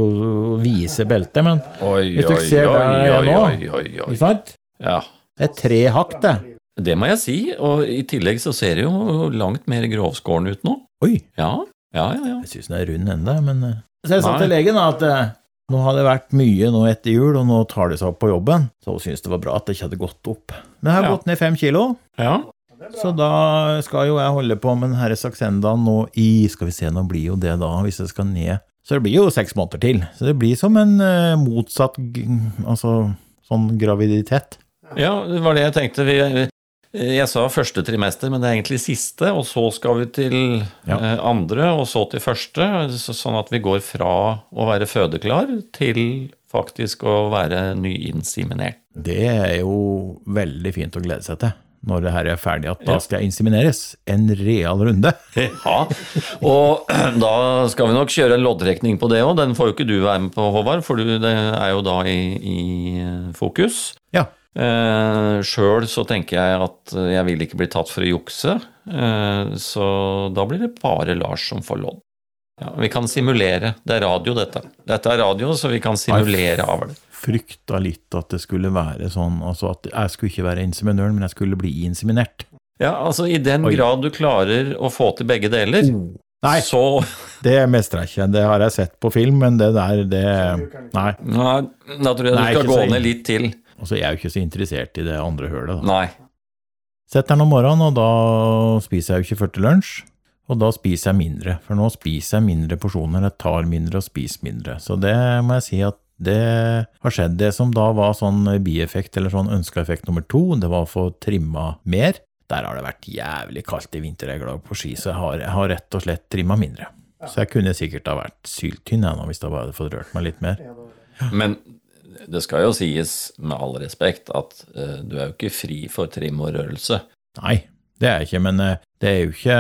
vise beltet, men Oi, Hvis dere ser der oi, nå, oi, oi, oi. ikke sant? Ja. Det er tre hakk, det. Det må jeg si, og i tillegg så ser det jo langt mer grovskåren ut nå. Oi, Ja, ja, ja. ja. jeg syns den er rund ennå, men eh, Så jeg sa til legen at eh, nå har det vært mye nå etter jul, og nå tar det seg opp på jobben. Så hun syntes det var bra at det ikke hadde gått opp. Men jeg har Ja. gått ned fem kilo, ja. så da skal jo jeg holde på med denne saksendaen nå i Skal vi se, nå blir jo det da, hvis jeg skal ned Så det blir jo seks måneder til. Så det blir som en uh, motsatt Altså sånn graviditet. Ja, det var det jeg tenkte. Vi, jeg sa første trimester, men det er egentlig siste, og så skal vi til Ja. eh, andre, og så til første, sånn at vi går fra å være fødeklar til faktisk å være nyinseminert. Det er jo veldig fint å glede seg til når det her er ferdig, at da skal jeg insemineres. En real runde. Ja, og da skal vi nok kjøre en loddtrekning på det òg. Den får jo ikke du være med på, Håvard, for det er jo da i, i eh, fokus. Ja. Eh, Sjøl så tenker jeg at jeg vil ikke bli tatt for å jukse, eh, så da blir det bare Lars som får lodd. Ja, vi kan simulere. Det er radio, dette. Dette er radio, så vi kan simulere av det. Frykta litt at det skulle være sånn, altså at jeg skulle ikke være inseminøren, men jeg skulle bli inseminert. Ja, altså I den Oi. grad du klarer å få til begge deler, Nei, så det mestrer jeg ikke. Det har jeg sett på film, men det der, det Nei. Nei, da tror jeg Nei, du skal gå ned litt til. Altså, jeg er jo ikke så interessert i det andre hølet, da. Nei. Setter den om morgenen, og da spiser jeg jo ikke før til lunsj. Og da spiser jeg mindre, for nå spiser jeg mindre porsjoner, jeg tar mindre og spiser mindre. Så det må jeg si at det har skjedd. Det som da var sånn bieffekt, eller sånn ønska effekt nummer to, det var å få trimma mer. Der har det vært jævlig kaldt i vinter, jeg er glad på ski, så jeg har, jeg har rett og slett trimma mindre. Så jeg kunne sikkert ha vært syltynn jeg nå, hvis jeg bare hadde fått rørt meg litt mer. Men Det skal jo sies, med all respekt, at uh, du er jo ikke fri for trim og rørelse. Nei, det er jeg ikke, men uh, det er jo ikke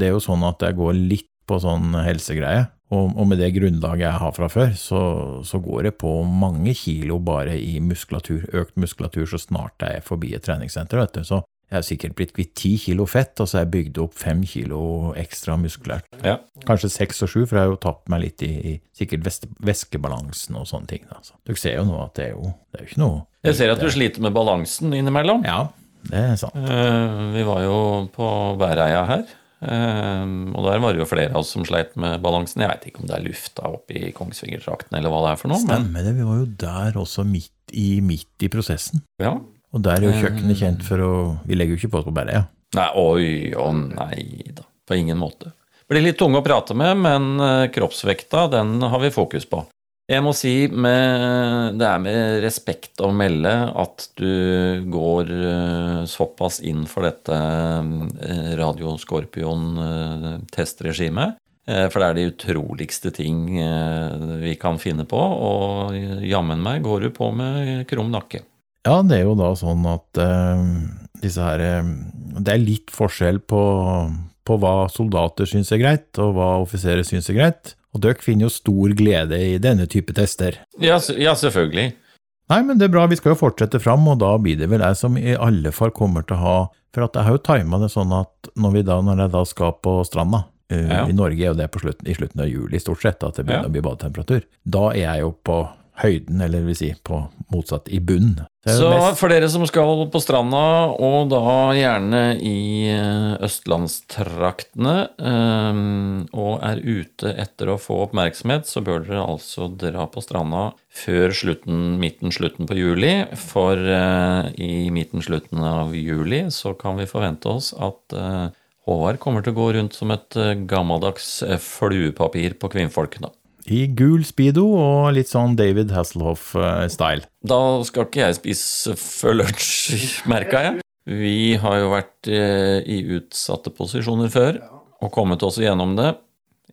Det er jo sånn at jeg går litt på sånn helsegreie. Og, og med det grunnlaget jeg har fra før, så, så går det på mange kilo bare i muskulatur, økt muskulatur, så snart jeg er forbi et treningssenter, vet du. Så jeg har sikkert blitt kvitt ti kilo fett, og så har jeg bygd opp fem kilo ekstra muskulært. Ja. Kanskje seks og sju, for jeg har jo tapt meg litt i, i sikkert væske- væskebalansen og sånne ting. Altså. Dere ser jo nå at det er jo, det er jo ikke noe Jeg ser at du sliter med balansen innimellom. Ja, det er sant. Uh, Vi var jo på Bæreia her, eh, og der var det jo flere av oss som sleit med balansen. Jeg veit ikke om det er lufta oppe i Kongsvingertrakten eller hva det er for noe, men Stemmer det, vi var jo der også midt i, midt i prosessen. ja. Og der er jo kjøkkenet kjent for å Vi legger jo ikke på oss på Bæreia. Nei, oi, å nei da. På ingen måte. Blir litt tunge å prate med, men eh, kroppsvekta, den har vi fokus på. Jeg må si med, det er med respekt å melde at du går eh, såpass inn for dette eh, Radio Scorpion-testregimet. Eh, For det er de utroligste ting eh, vi kan finne på, og jammen meg går du på med krum nakke. Ja, det er jo da sånn at eh, disse her eh, Det er litt forskjell på, på hva soldater syns er greit, og hva offiserer syns er greit. Og dere finner jo stor glede i denne type tester. Ja, ja selvfølgelig. Nei, men det er bra, vi skal jo fortsette fram, og da blir det vel jeg som i alle fall kommer til å ha For at jeg har jo tima det sånn at når, vi da, når jeg da skal på stranda uh, Ja. I Norge er jo det på slutten, i slutten av juli stort sett, at det begynner Ja. å bli badetemperatur. Da er jeg jo på høyden, eller vil si på motsatt, i bunn. Det jo Så for dere som skal på stranda, og da gjerne i eh, østlandstraktene, eh, og er ute etter å få oppmerksomhet, så bør dere altså dra på stranda før slutten, midten-slutten på juli. For eh, i midten-slutten av juli så kan vi forvente oss at eh, Håvard kommer til å gå rundt som et gammeldags fluepapir på kvinnfolkene. I gul speedo og litt sånn David Hasselhoff-style. Da skal ikke jeg spise før lunsj, merka jeg. Vi har jo vært eh, i utsatte posisjoner før og kommet oss igjennom det.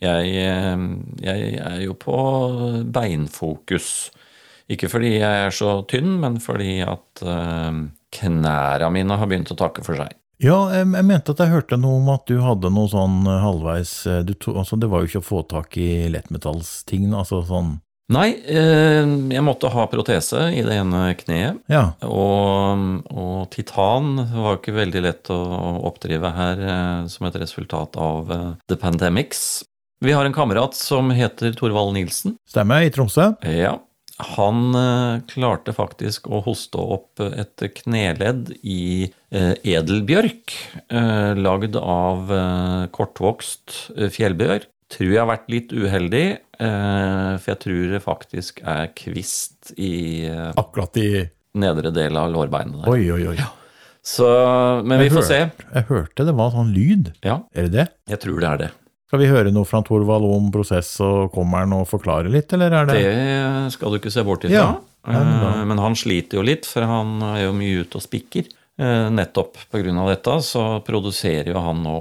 Jeg, eh, jeg er jo på beinfokus. Ikke fordi jeg er så tynn, men fordi at eh, knæra mine har begynt å takke for seg. Ja, jeg, jeg mente at jeg hørte noe om at du hadde noe sånn eh, halvveis eh, du to, altså Det var jo ikke å få tak i lettmetallsting, altså sånn Nei, eh, jeg måtte ha protese i det ene kneet. Ja. Og, og titan var ikke veldig lett å oppdrive her som et resultat av The Pandemics. Vi har en kamerat som heter Torvald Nilsen. Stemmer, i Tromsø. Ja, han eh, klarte faktisk å hoste opp et kneledd i eh, edelbjørk, eh, lagd av kortvokst fjellbjørk. Tror jeg har vært litt uheldig, for jeg tror det faktisk er kvist i Akkurat i nedre del av lårbeinet der. Oi, oi, oi. Så, men vi Jeg hørte, se. Jeg hørte det var sånn lyd. Ja, Er det det? jeg tror det er det. Skal vi høre noe fra Torvald om prosess, og kommer han og forklarer litt, eller er det Det skal du ikke se bort ifra. Ja, ja, men Eh, Men han sliter jo litt, for han er jo mye ute og spikker. Eh, Nettopp på av dette så produserer jo han nå,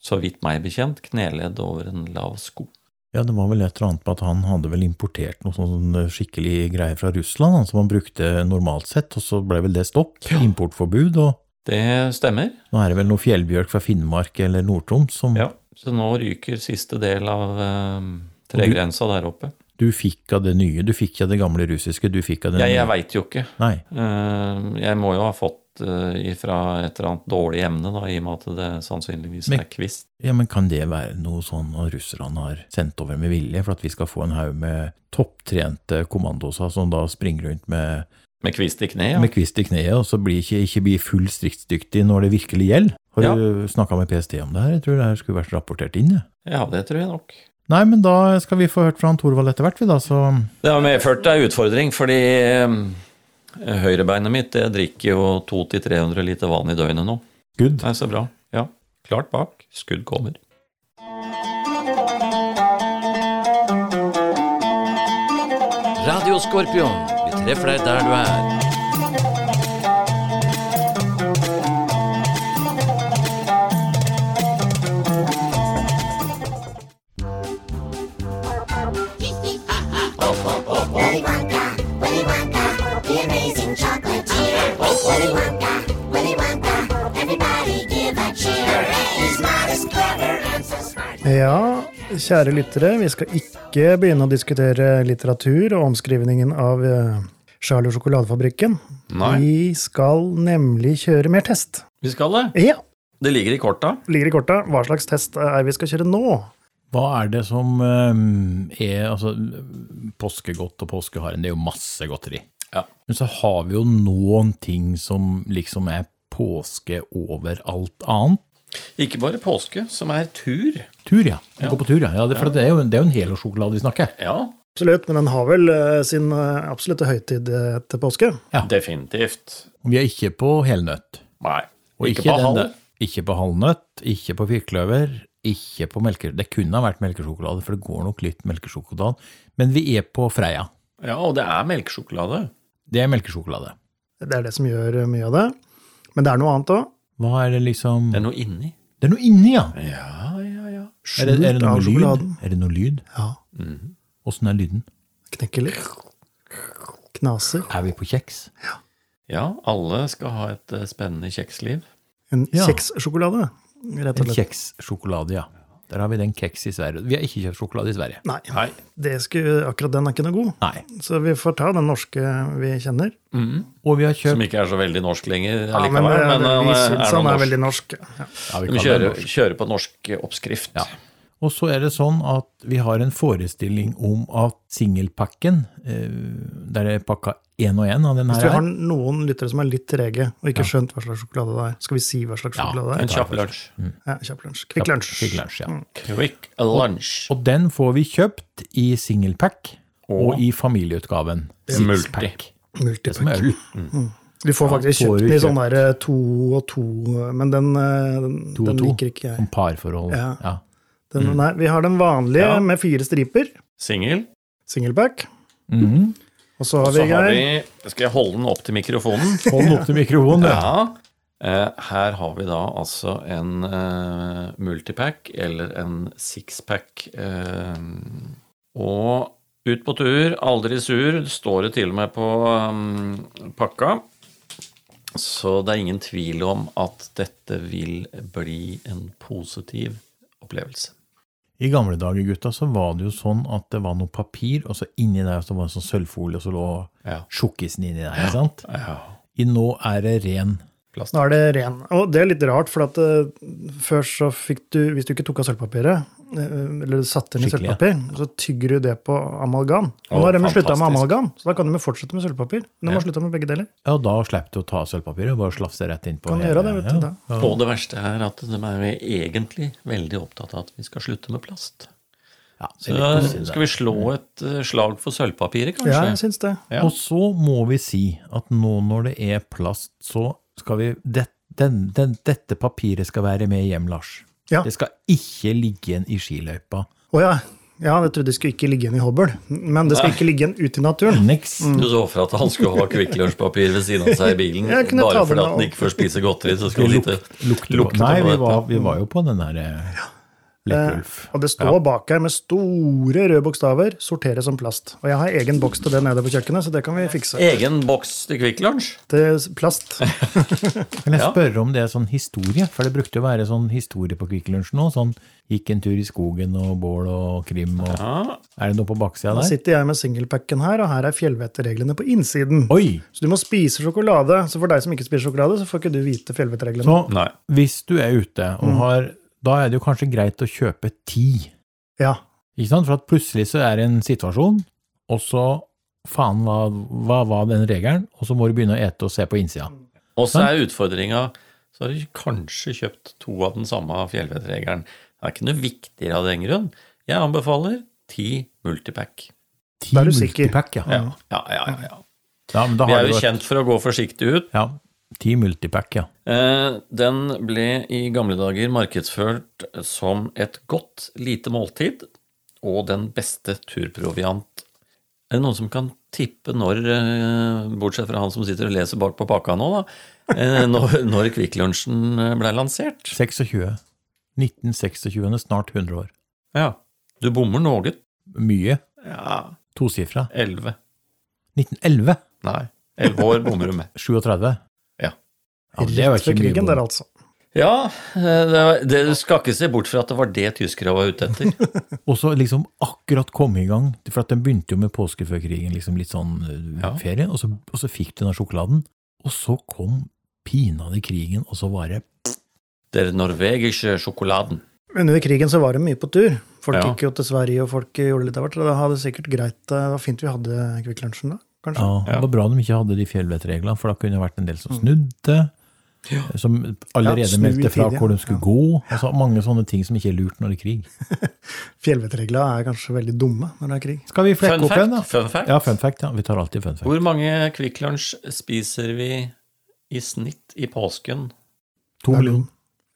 så vidt meg bekjent, kneledd over en lav sko. Ja, det var vel et eller annet med at han hadde vel importert noe sånn skikkelig greier fra Russland, som han brukte normalt sett, og så ble vel det stopp. Importforbud, og Det stemmer. nå er det vel noe fjellbjørk fra Finnmark eller Nord-Troms som Ja. Så nå ryker siste del av eh, tregrensa der oppe. du fikk av det nye. Du fikk av det gamle russiske, du fikk av det Jeg, jeg nye. veit jo ikke. Nei. Eh, Jeg må jo ha fått eh, fra et eller annet dårlig emne, da, i og med at det sannsynligvis Men- er kvist. Ja, men kan det være noe sånn at russerne har sendt over med vilje, for at vi skal få en haug med topptrente kommandoser som da springer rundt med, Med kvist i kneet? Ja. med kvist i kneet, og så blir ikke, ikke bli full stridsdyktig når det virkelig gjelder? Har Ja. du snakka med PST om det her? Jeg tror det her skulle vært rapportert inn, Ja, ja, det tror jeg nok. Nei, men da skal vi få hørt fra han Thorvald etter hvert, vi da, så Det har medført ei utfordring, fordi eh, høyrebeinet mitt det drikker jo 200-300 liter vann i døgnet nå. good. Det er så bra. Ja, klart bak. Skudd kommer. Radio Skorpion, vi treffer deg der du er. Willy Wonka, Willy Wonka, the amazing chocolate cheer. Willy Wonka, Willy Wonka, everybody give a cheer. He's modest, clever, and so smart. Ja, kjære lyttere, vi skal ikke begynne å diskutere litteratur og omskrivningen av eh, Charlo-sjokoladefabrikken. Nei. Vi skal nemlig kjøre mer test. Vi skal det? Ja. Det ligger i korta. Ligger i korta. Hva slags test er vi skal kjøre nå? Hva er det som eh, er altså, Påskegodt og påskeharen, det er jo masse godteri. Ja. Men så har vi jo noen ting som liksom er påske over alt annet. Ikke bare påske, som er tur. Tur, ja. Gå på tur, ja. ja det, for det er jo, det er jo en helårssjokolade vi snakker. Ja, Absolutt, men den har vel eh, sin eh, absolutte høytid etter til påske. definitivt. Vi er ikke på helnøtt. Nei. Ikke, ikke, på halv. der- Ikke på halvnøtt, ikke på firkløver, ikke på melke... Det kunne ha vært melkesjokolade, for det går nok litt melkesjokolade. Men vi er på Freia. Ja, og det er melkesjokolade. Det er melkesjokolade. Det er det som gjør eh, mye av det. Men det er noe annet òg. Hva er det liksom Det er noe inni. Det er noe inni, ja! Ja, ja, ja. Er det, er det noe lyd? Er det noe lyd? Ja, Åssen er lyden? knekker litt. Knaser. Er vi på kjeks? Ja, ja alle skal ha et eh, spennende kjeksliv. En Ja. kjekssjokolade, rett og En slett. kjekssjokolade, ja. Der har vi den kjeks i Sverige. Vi har ikke kjøpt sjokolade i Sverige. Nei, Nei. det skulle, akkurat den er ikke noe god. Nei. Så vi får ta den norske vi kjenner. Og vi har Som ikke er så veldig norsk lenger Ja, allikevel. men, Men, eh, vi syns er han er norsk. veldig norsk. Ja. ja, vi Vi kjører, norsk. kjører på norsk oppskrift. Ja. Og så er det sånn at vi har en forestilling om at singelpakken, der der er pakka én og én av den Hvis her, vi har noen lyttere som er litt trege og ikke skjønt hva slags sjokolade det er, skal vi si hva slags Ja, sjokolade det er? En kjapp lunsj. Ja, kjapp lunsj. Kvikk lunsj. Kvikk lunsj, ja. Quick lunch. Og den får vi kjøpt i singelpack og, Og i familieutgaven. multi. Multipack. Det som er øl. Du får faktisk får kjøpt den i sånn der to og to, men den, eh, den, To og den to. liker ikke jeg. Som parforhold. Ja. Ja. mm. Nei, vi har den vanlige Ja. med fire striper, Singel. singlepack. Mm. Og så har vi, har vi Skal jeg holde den opp til mikrofonen? Hold den opp til mikrofonen. ja. Ja. Eh, her har vi da altså en uh, multipack, eller en sixpack. Uh, og ut på tur, aldri sur, står det til og med på um, pakka. Så det er ingen tvil om at dette vil bli en positiv opplevelse. I gamle dager, gutta, så var det jo sånn at det var noe papir, og så inni der så var det sånn sølvfolie, og så lå Ja. sjokkisen inni der. ikke sant? ja. I nå er det ren. Plast. nå er det ren. Og det er litt rart, for at eh, før så fikk du, hvis du ikke tok av sølvpapiret, eller satte den i sølvpapir, ja. så tygger du det på amalgam. Og nå har de slutta med amalgam, så da kan de jo fortsette med sølvpapir. Men de Ja. har slutta med begge deler. Ja, da slipper du å ta sølvpapiret og bare slafse rett inn på Kan gjøre det, vet du, ja. da. Og det verste er at de er egentlig veldig opptatt av at vi skal slutte med plast. Ja, Så skal vi slå et eh, slag for sølvpapiret, kanskje? Ja, jeg syns det. Ja. Og så må vi si at nå når det er plast, så skal vi det, den, den, Dette papiret skal være med hjem, Lars. Ja. Det skal ikke ligge igjen i skiløypa. Å ja. Ja, jeg trodde det skulle ikke ligge igjen i hobbel. Men det skal ikke ligge igjen ute i naturen. Niks. Du så for at han skulle ha Kvikk Lunsj-papir ved siden av seg i bilen, bare fordi at han ikke får spise godteri, så skulle han lukte, Lukte lukte. Nei, vi var, vi var jo på den der eh, Lekkulf. Og det står bak her med store røde bokstaver 'sortere som plast'. Og jeg har egen boks til det nede på kjøkkenet, så det kan vi fikse. Egen boks til Kvikk Lunsj? Til plast. Kan jeg spørre om det er sånn historie? For det brukte å være sånn historie på Kvikk Lunsj nå. Sånn gikk en tur i skogen og bål og krim og Ja. Er det noe på baksida Nå Da sitter jeg med singlepacken her, og her er fjellvettreglene på innsiden. Oi! Så du må spise sjokolade. Så for deg som ikke spiser sjokolade, så får ikke du vite fjellvettreglene. Så Nei. hvis du er ute og har Da er det jo kanskje greit å kjøpe ti. Ja. Ikke sant? For at plutselig så er det en situasjon, og så Faen, hva, hva var den regelen? Og så må du begynne å ete og se på innsida. Og så er utfordringa så har du kanskje kjøpt to av den samme fjellvettregelen. Det er ikke noe viktigere av den grunn. Jeg anbefaler ti multipack. Ti Da er du sikker. multipack, ja. Ja, ja, ja. ja, ja. ja men da Vi er jo kjent for å gå forsiktig ut. Ja, ti multipack, ja. Eh, Den ble i gamle dager markedsført som et godt lite måltid og den beste turproviant. Er det noen som kan tippe når, eh, bortsett fra han som sitter og leser bak på pakka nå, da, eh, når, når Kvikk Lunsjen lansert? 26. 1926, snart 100 år. Ja. Du bommer noe. Mye. Ja, Tosifra. 11. 1911. Nei, 11 år bommer du med. 37. Ja. Ja, det var Rett før krigen der, altså. Ja, eh, det, det, du skal ikke se bort fra at det var det tyskere var ute etter. Og så liksom akkurat komme i gang, for at den begynte jo med påske før krigen, liksom litt sånn eh, Ja. ferie, og så, og så fikk du den sjokoladen. Og så kom pinadø krigen, og så var det Den norvegiske sjokoladen. Under krigen så var det mye på tur. Folk Ja. gikk jo til Sverige, og folk gjorde litt av hvert. Det hadde sikkert greit. Det var fint vi hadde Kvikk Lunsjen da, kanskje. Ja, Ja. Det var bra de ikke hadde de fjellvettreglene, for da kunne det vært en del som snudde. Som allerede Ja, meldte fra hvor de skulle ja. gå. Altså, mange sånne ting som ikke er lurt når det er krig. Fjellvettreglene er kanskje veldig dumme når det er krig. Skal vi flekke Fun opp igjen, da? fun fact. Ja, fun fact. ja. Vi tar alltid fun fact. Hvor mange Kvikk Lunsj spiser vi i snitt i påsken To millioner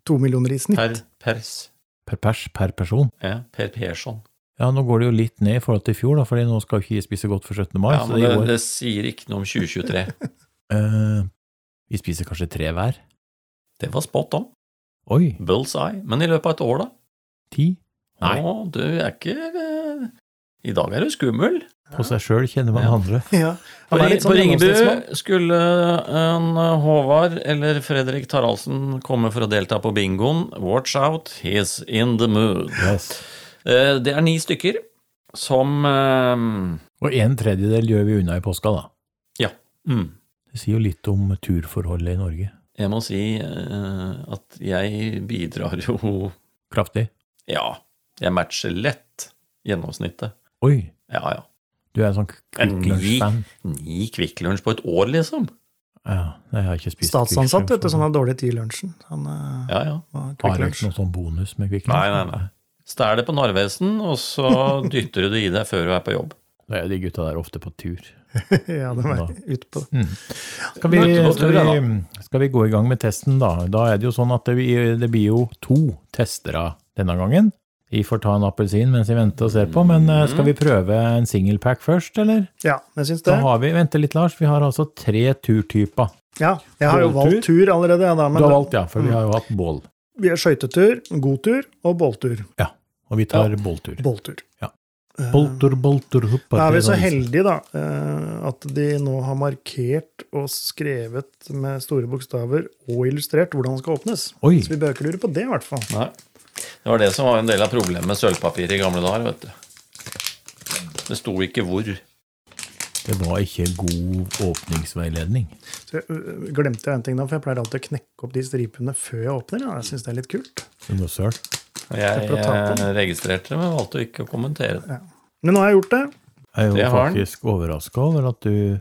To millioner i snitt. per pers? per pers per person. Ja, per person. Ja, nå går det jo litt ned i forhold til i fjor, da, fordi nå skal jo ikke spise godt for 17. mai. Ja, så men det det, går. det sier ikke noe om 2023. Eh, vi spiser kanskje tre hver. Det var spot on. Oi, Bull's eye. Men i løpet av et år, da? ti? Nei. Å, du er ikke eh, I dag er du skummel. På seg sjøl kjenner man Ja. andre. Ja. På, Han er litt sånn på Ringebu skulle en Håvard eller Fredrik Taraldsen komme for å delta på bingoen. Watch out, he's in the mood. Yes. Eh, Det er ni stykker som eh, Og en tredjedel gjør vi unna i påska, da. Ja. Mm. Det sier jo litt om turforholdet i Norge. Jeg må si eh, at jeg bidrar jo Kraftig. Ja, jeg matcher lett gjennomsnittet. Oi, Ja, ja. du er en sånn En Kvikk ni, Lunsj-fan. ni Kvikk Lunsj på et år, liksom. Ja, jeg har ikke spist Statsansatt, vet du, som har dårlig tid i lunsjen. Han eh, Ja, ja. Har ikke noe sånn bonus med Kvikk Lunsj? Nei, nei, nei. Stæl det på Narvesen, og så dytter du det i deg før du er på jobb. Da er de gutta der ofte på tur. ja, de er utpå. Skal vi, skal, vi, skal vi gå i gang med testen, da? Da er det jo sånn at det, det blir jo to testere denne gangen. Vi får ta en appelsin mens vi venter og ser på, men eh, skal vi prøve en singlepack først, eller? Ja, jeg syns Da det. har vi, vent litt Lars, vi har altså tre turtyper. Ja, jeg har jo valgt tur allerede, ja, da, Du har valgt, ja, for vi har jo hatt bål. vi har skøytetur, godtur og båltur. Ja, og vi tar båltur. Båltur. Bolter, boltur, huppa. Da er vi så heldige, da, eh, at de nå har markert og skrevet med store bokstaver og illustrert hvordan den skal åpnes. Oi. Så vi bør ikke lure på det, i hvert fall. Nei. Det var det som var en del av problemet med sølvpapir i gamle dager, vet du. Det sto ikke hvor. Det var ikke god åpningsveiledning. Så jeg, øh, glemte jeg en ting da, for jeg pleier alltid å knekke opp de stripene før jeg åpner. Ja. Jeg syns det er litt kult. Noe søl. Jeg registrerte det, men valgte ikke å kommentere det. Men nå har jeg gjort det. Jeg er jo Det faktisk overraska over at du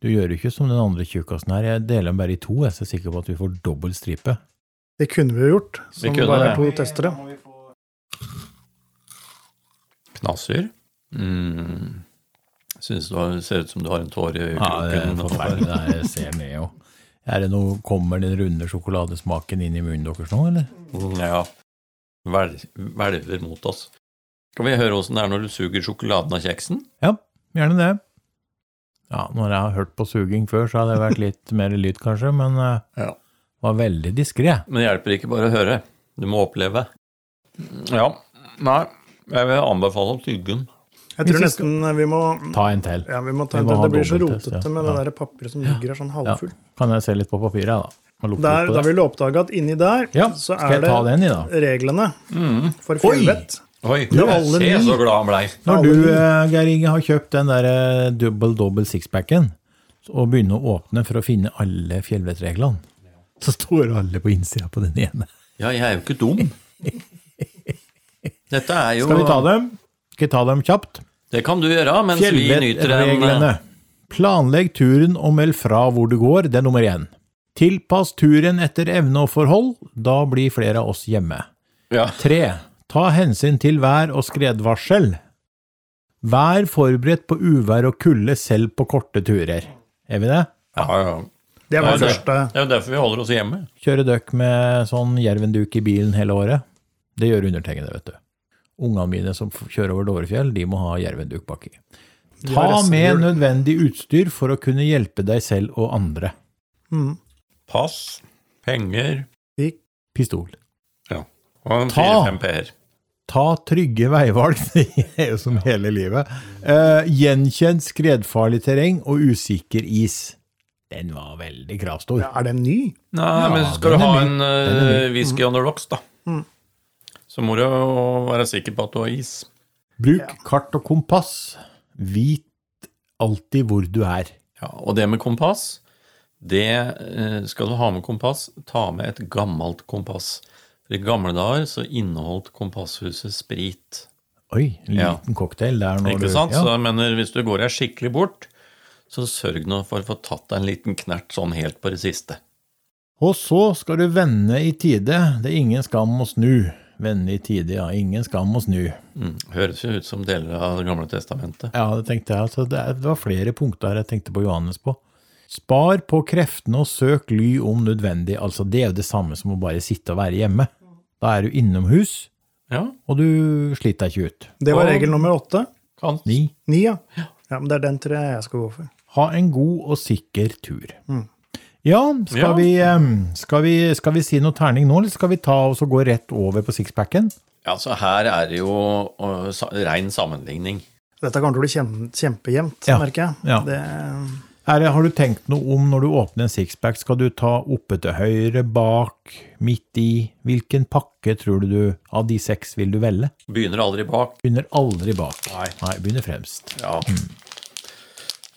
du gjør ikke som den andre tjukkasen her. Jeg deler den bare i to, jeg er så sikker på at vi får dobbel stripe. Det kunne vi jo gjort, Vi som kunne bare er to testere. Knasser. Mm. Synes det ser ut som du har en tåre i Ja, det er forferdelig. Det er- jeg ser med jo. Er det noe, Kommer den runde sjokoladesmaken inn i munnen deres nå, eller? Mm, Ja. Vel, hvelver mot oss. Skal vi høre åssen det er når du suger sjokoladen av kjeksen? Ja, gjerne det. Ja, når jeg har hørt på suging før, så hadde det vært litt mer lyd, kanskje, men uh, Ja. var veldig diskré. Men det hjelper ikke bare å høre. Du må oppleve. Ja. Nei, jeg vil anbefale tyggen. Jeg tror nesten vi må Ta en til. ja, vi må ta Vi en til. Det blir så rotete ja. med Ja. det der papiret som ligger her sånn halvfull. Kan jeg se litt på papiret, da? Der, da vil du oppdage at inni der Ja, så er det den i, reglene reglene for fjellvett. Oi, Oi alle se så glad han blei. Når du, eh, Geir Inge, har kjøpt den der eh, double double sixpacken, og begynner å åpne for å finne alle fjellvettreglene, så står alle på innsida på den ene. Ja, jeg er jo ikke dum. Dette er jo Skal vi ta dem? Skal vi ta dem kjapt? Det kan du gjøre mens vi nyter en Fjellvettreglene. Planlegg turen og meld fra hvor du går, det er nummer én. Tilpass turen etter evne og forhold, da blir flere av oss hjemme. Ja. Tre. Ta hensyn til vær og skredvarsel. Vær forberedt på uvær og kulde selv på korte turer. Er vi det? Ja, ja. Det var det det- første. Det er jo derfor vi holder oss hjemme. Kjøre døkk med sånn jervenduk i bilen hele året? Det gjør undertegnede, vet du. Ungene mine som kjører over Dårefjell, de må ha jervenduk baki. Ta med nødvendig utstyr for å kunne hjelpe deg selv og andre. Mm. Pass, penger Pistol. Ja. og fire-fem p-er. Ta trygge veivalg, det er jo som hele livet. Uh, gjenkjent skredfarlig terreng og usikker is. Den var veldig kravstor. Ja, er den ny? Nei, men Ja, skal du ha ny. en uh, whisky on the rocks, da, Mm. så må du jo være sikker på at du har is. Bruk kart og kompass. Vit alltid hvor du er. Ja, og det med kompass, det eh, skal du ha med kompass, ta med et gammelt kompass. For i gamle dager så inneholdt kompasshuset sprit. Oi, en Ja. liten cocktail der når Ikke du sant? Ja. Så jeg mener, hvis du går deg skikkelig bort, så sørg nå for å få tatt deg en liten knert sånn helt på det siste. Og så skal du vende i tide. Det er ingen skam å snu. Vende i tide, ja. Ingen skam å snu. Mm. Høres jo ut som deler av Det gamle testamentet. Ja, det tenkte jeg. Altså, det, det var flere punkter jeg tenkte på Johannes på. Spar på kreftene og søk ly om nødvendig. Altså, det er jo det samme som å bare sitte og være hjemme. Da er du innomhus, Ja, og du sliter deg ikke ut. Det var regel nummer åtte. kan. Ni. Ni, ja. ja. Men det er den tre jeg skal gå for. Ha en god og sikker tur. Ja, skal, Ja. Vi, skal, vi, skal vi si noe terning nå, eller skal vi ta og gå rett over på sixpacken? Ja, så her er det jo uh, rein sammenligning. Dette kommer til å bli kjem, kjempejevnt, Ja. merker jeg. Ja. Det, Her, har du tenkt noe om når du åpner en sixpack? Skal du ta oppe til høyre, bak, midt i? Hvilken pakke tror du du av de seks vil du velge? Begynner aldri bak. Begynner aldri bak. Nei. Nei begynner fremst. Ja.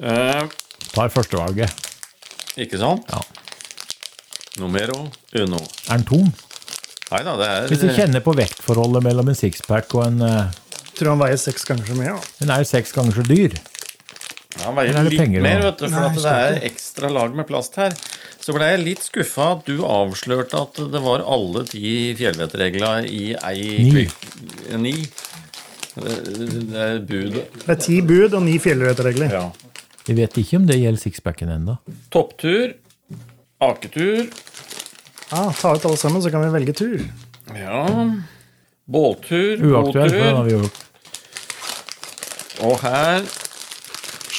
Eh, Tar førstevalget. ikke sant? Ja. Numero uno. Er den tom? Nei da, det er Hvis du kjenner på vektforholdet mellom en sixpack og en uh, tror han veier seks ganger så mye. Ja. Den er jo seks ganger så dyr. Han veier er det litt penger, mer, vet du, for Nei, at det er ekstra lag med plast her. Så ble jeg litt skuffa at du avslørte at det var alle ti fjellvettregla i ei Ni. Ni. Det er bud. Det er ti bud og ni fjellvettregler. Ja. Vi vet ikke om det gjelder sixpacken ennå. Topptur. Aketur. Ah, ta ut alle sammen, så kan vi velge tur. Ja. Båttur. Vi gjort. Og her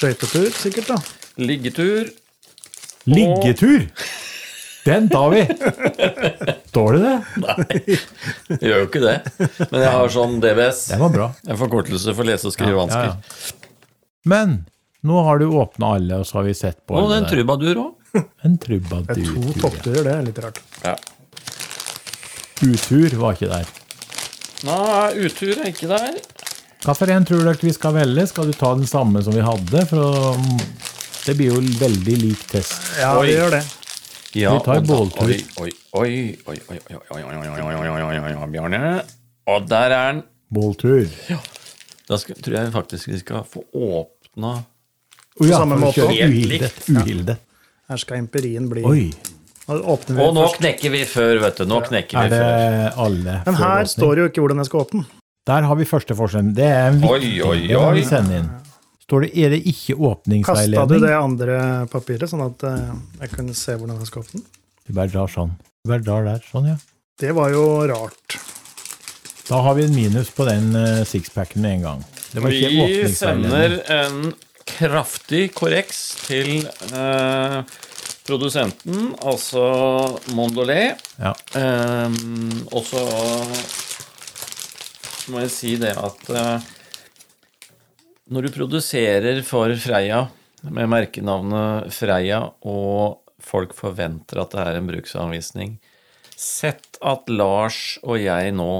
Skøytetur, sikkert, da. liggetur. Liggetur! Den tar vi! Står det det? Jeg gjør jo ikke det. Men jeg har sånn DBS. Den var bra. En forkortelse for lese- og skrivevansker. Ja, ja. Men nå har du åpna alle, og så har vi sett på Og en trubadur òg. En Det er to trubadur. toppturer, det er litt rart. Ja. Utur var ikke der. Nei, utur er ikke der. Hvilken tror dere vi skal velge? Skal du ta den samme som vi hadde? For å, det blir jo veldig lik test. Ja, vi gjør det. Ja, Vi tar en båltur. Oi, oi, oi, oi, oi, oi, oi, Bjarne. Og der er den. Båltur. Da skal, tror jeg faktisk vi skal få åpna på ja, samme måte. Uhildet. Uhildet. Ja. Her skal empirien bli Oi. Åpner vi Og nå først. knekker vi før, vet du. Nå knekker Er vi det før. alle? Men her står det jo ikke hvordan jeg skal åpne. Der har vi første forskjellen. Det er en viktig. Oi, oi, vi oi. sende inn. Står det, er det ikke åpningsveiledning'? Kasta du det andre papiret, sånn at eh, jeg kunne se hvordan jeg skal åpne den? Vi bare drar sånn. Vi bare drar der. Sånn, ja. Det var jo rart. Da har vi en minus på den uh, sixpacken med en gang. Det var ikke Vi sender en kraftig korreks til eh, produsenten, altså Mondolet. Ja. Eh, og så må jeg si det at eh, når du produserer for Freia med merkenavnet Freia, og folk forventer at det er en bruksanvisning Sett at Lars og jeg nå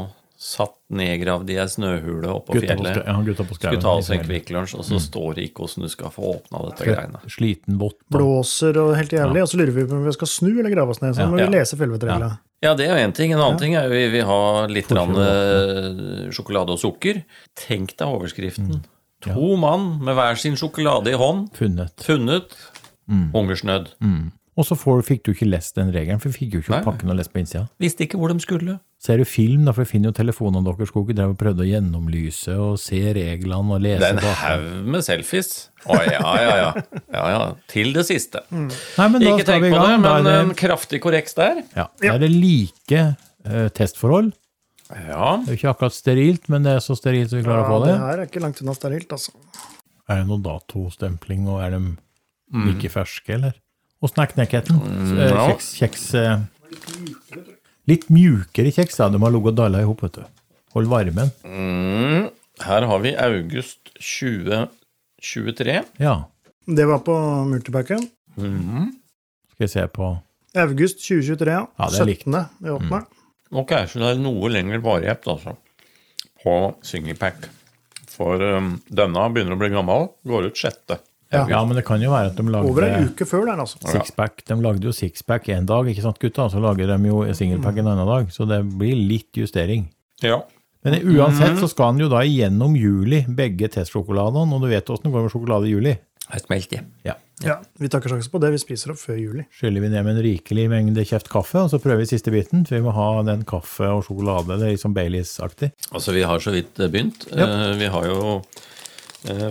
satt nedgravd i ei snøhule oppå på, fjellet. ja, gutta på skauen. Skulle ta oss en. Kvikk Lunsj, og så står det ikke hvordan du skal få åpna dette greiene. Sliten vått. Blåser og helt jævlig, og så lurer vi på om vi skal snu eller grave oss ned. Så Ja. må Ja. vi lese fjellvettregla. Ja, det er jo én ting. En annen ting er jo vi vil ha litt eh, sjokolade og sukker. Tenk deg overskriften. To mann med hver sin sjokolade i hånd, Funnet. funnet hungersnød. Og så får, fikk du ikke lest den regelen, for vi fikk jo ikke opp Nei. pakken og lest på innsida. Visste ikke hvor de skulle. Ser du film, da, for jeg finner jo telefonene deres, skulle ikke drev og prøvde å gjennomlyse og se reglene og lese Det er en haug med selfies. Å ja, ja, ja. ja, ja. Til det siste. Nei, men da Ikke tenk vi på det, men er en kraftig korreks der. ja, da er det like uh, testforhold. Ja. Det er jo ikke akkurat sterilt, men det er så sterilt som vi klarer å få det det. her er ikke langt unna sterilt, altså. Er det noe datostempling, og er de Mm. like ferske, eller? Åssen er knekkheten? Ja. Kjeks, kjeks eh, Litt mjukere kjeks, da. De har ligget og dalla i hop, vet du. Hold varmen. Mm. Her har vi august 2023. Ja. Det var på multipacken. Mm. Skal vi se på August 2023, ja. Ja, det er likt. 17. i åttende. Ok, så det er noe lengre varighet, altså, på singlepack. For um, denne begynner å bli gammel, går ut sjette. Ja. Ja, men det kan jo være at de lagde Over en uke før den, altså. sixpack. De lagde jo sixpack en dag, ikke sant gutta? Så lager de jo singlepack en annen dag. Så det blir litt justering. Ja. Men uansett så skal han jo da igjennom juli, begge testsjokoladene. Og du vet åssen det går med sjokolade i juli. Jeg smelter. Ja. Ja, Vi tar ikke sjanse på det, vi spiser opp før juli. Skyller vi ned med en rikelig mengde kjeft kaffe, og så prøver vi siste biten. For vi må ha den kaffe og sjokolade. Det er liksom Baileys-aktig. Altså, vi har så vidt eh, begynt. Ja. vi har jo eh,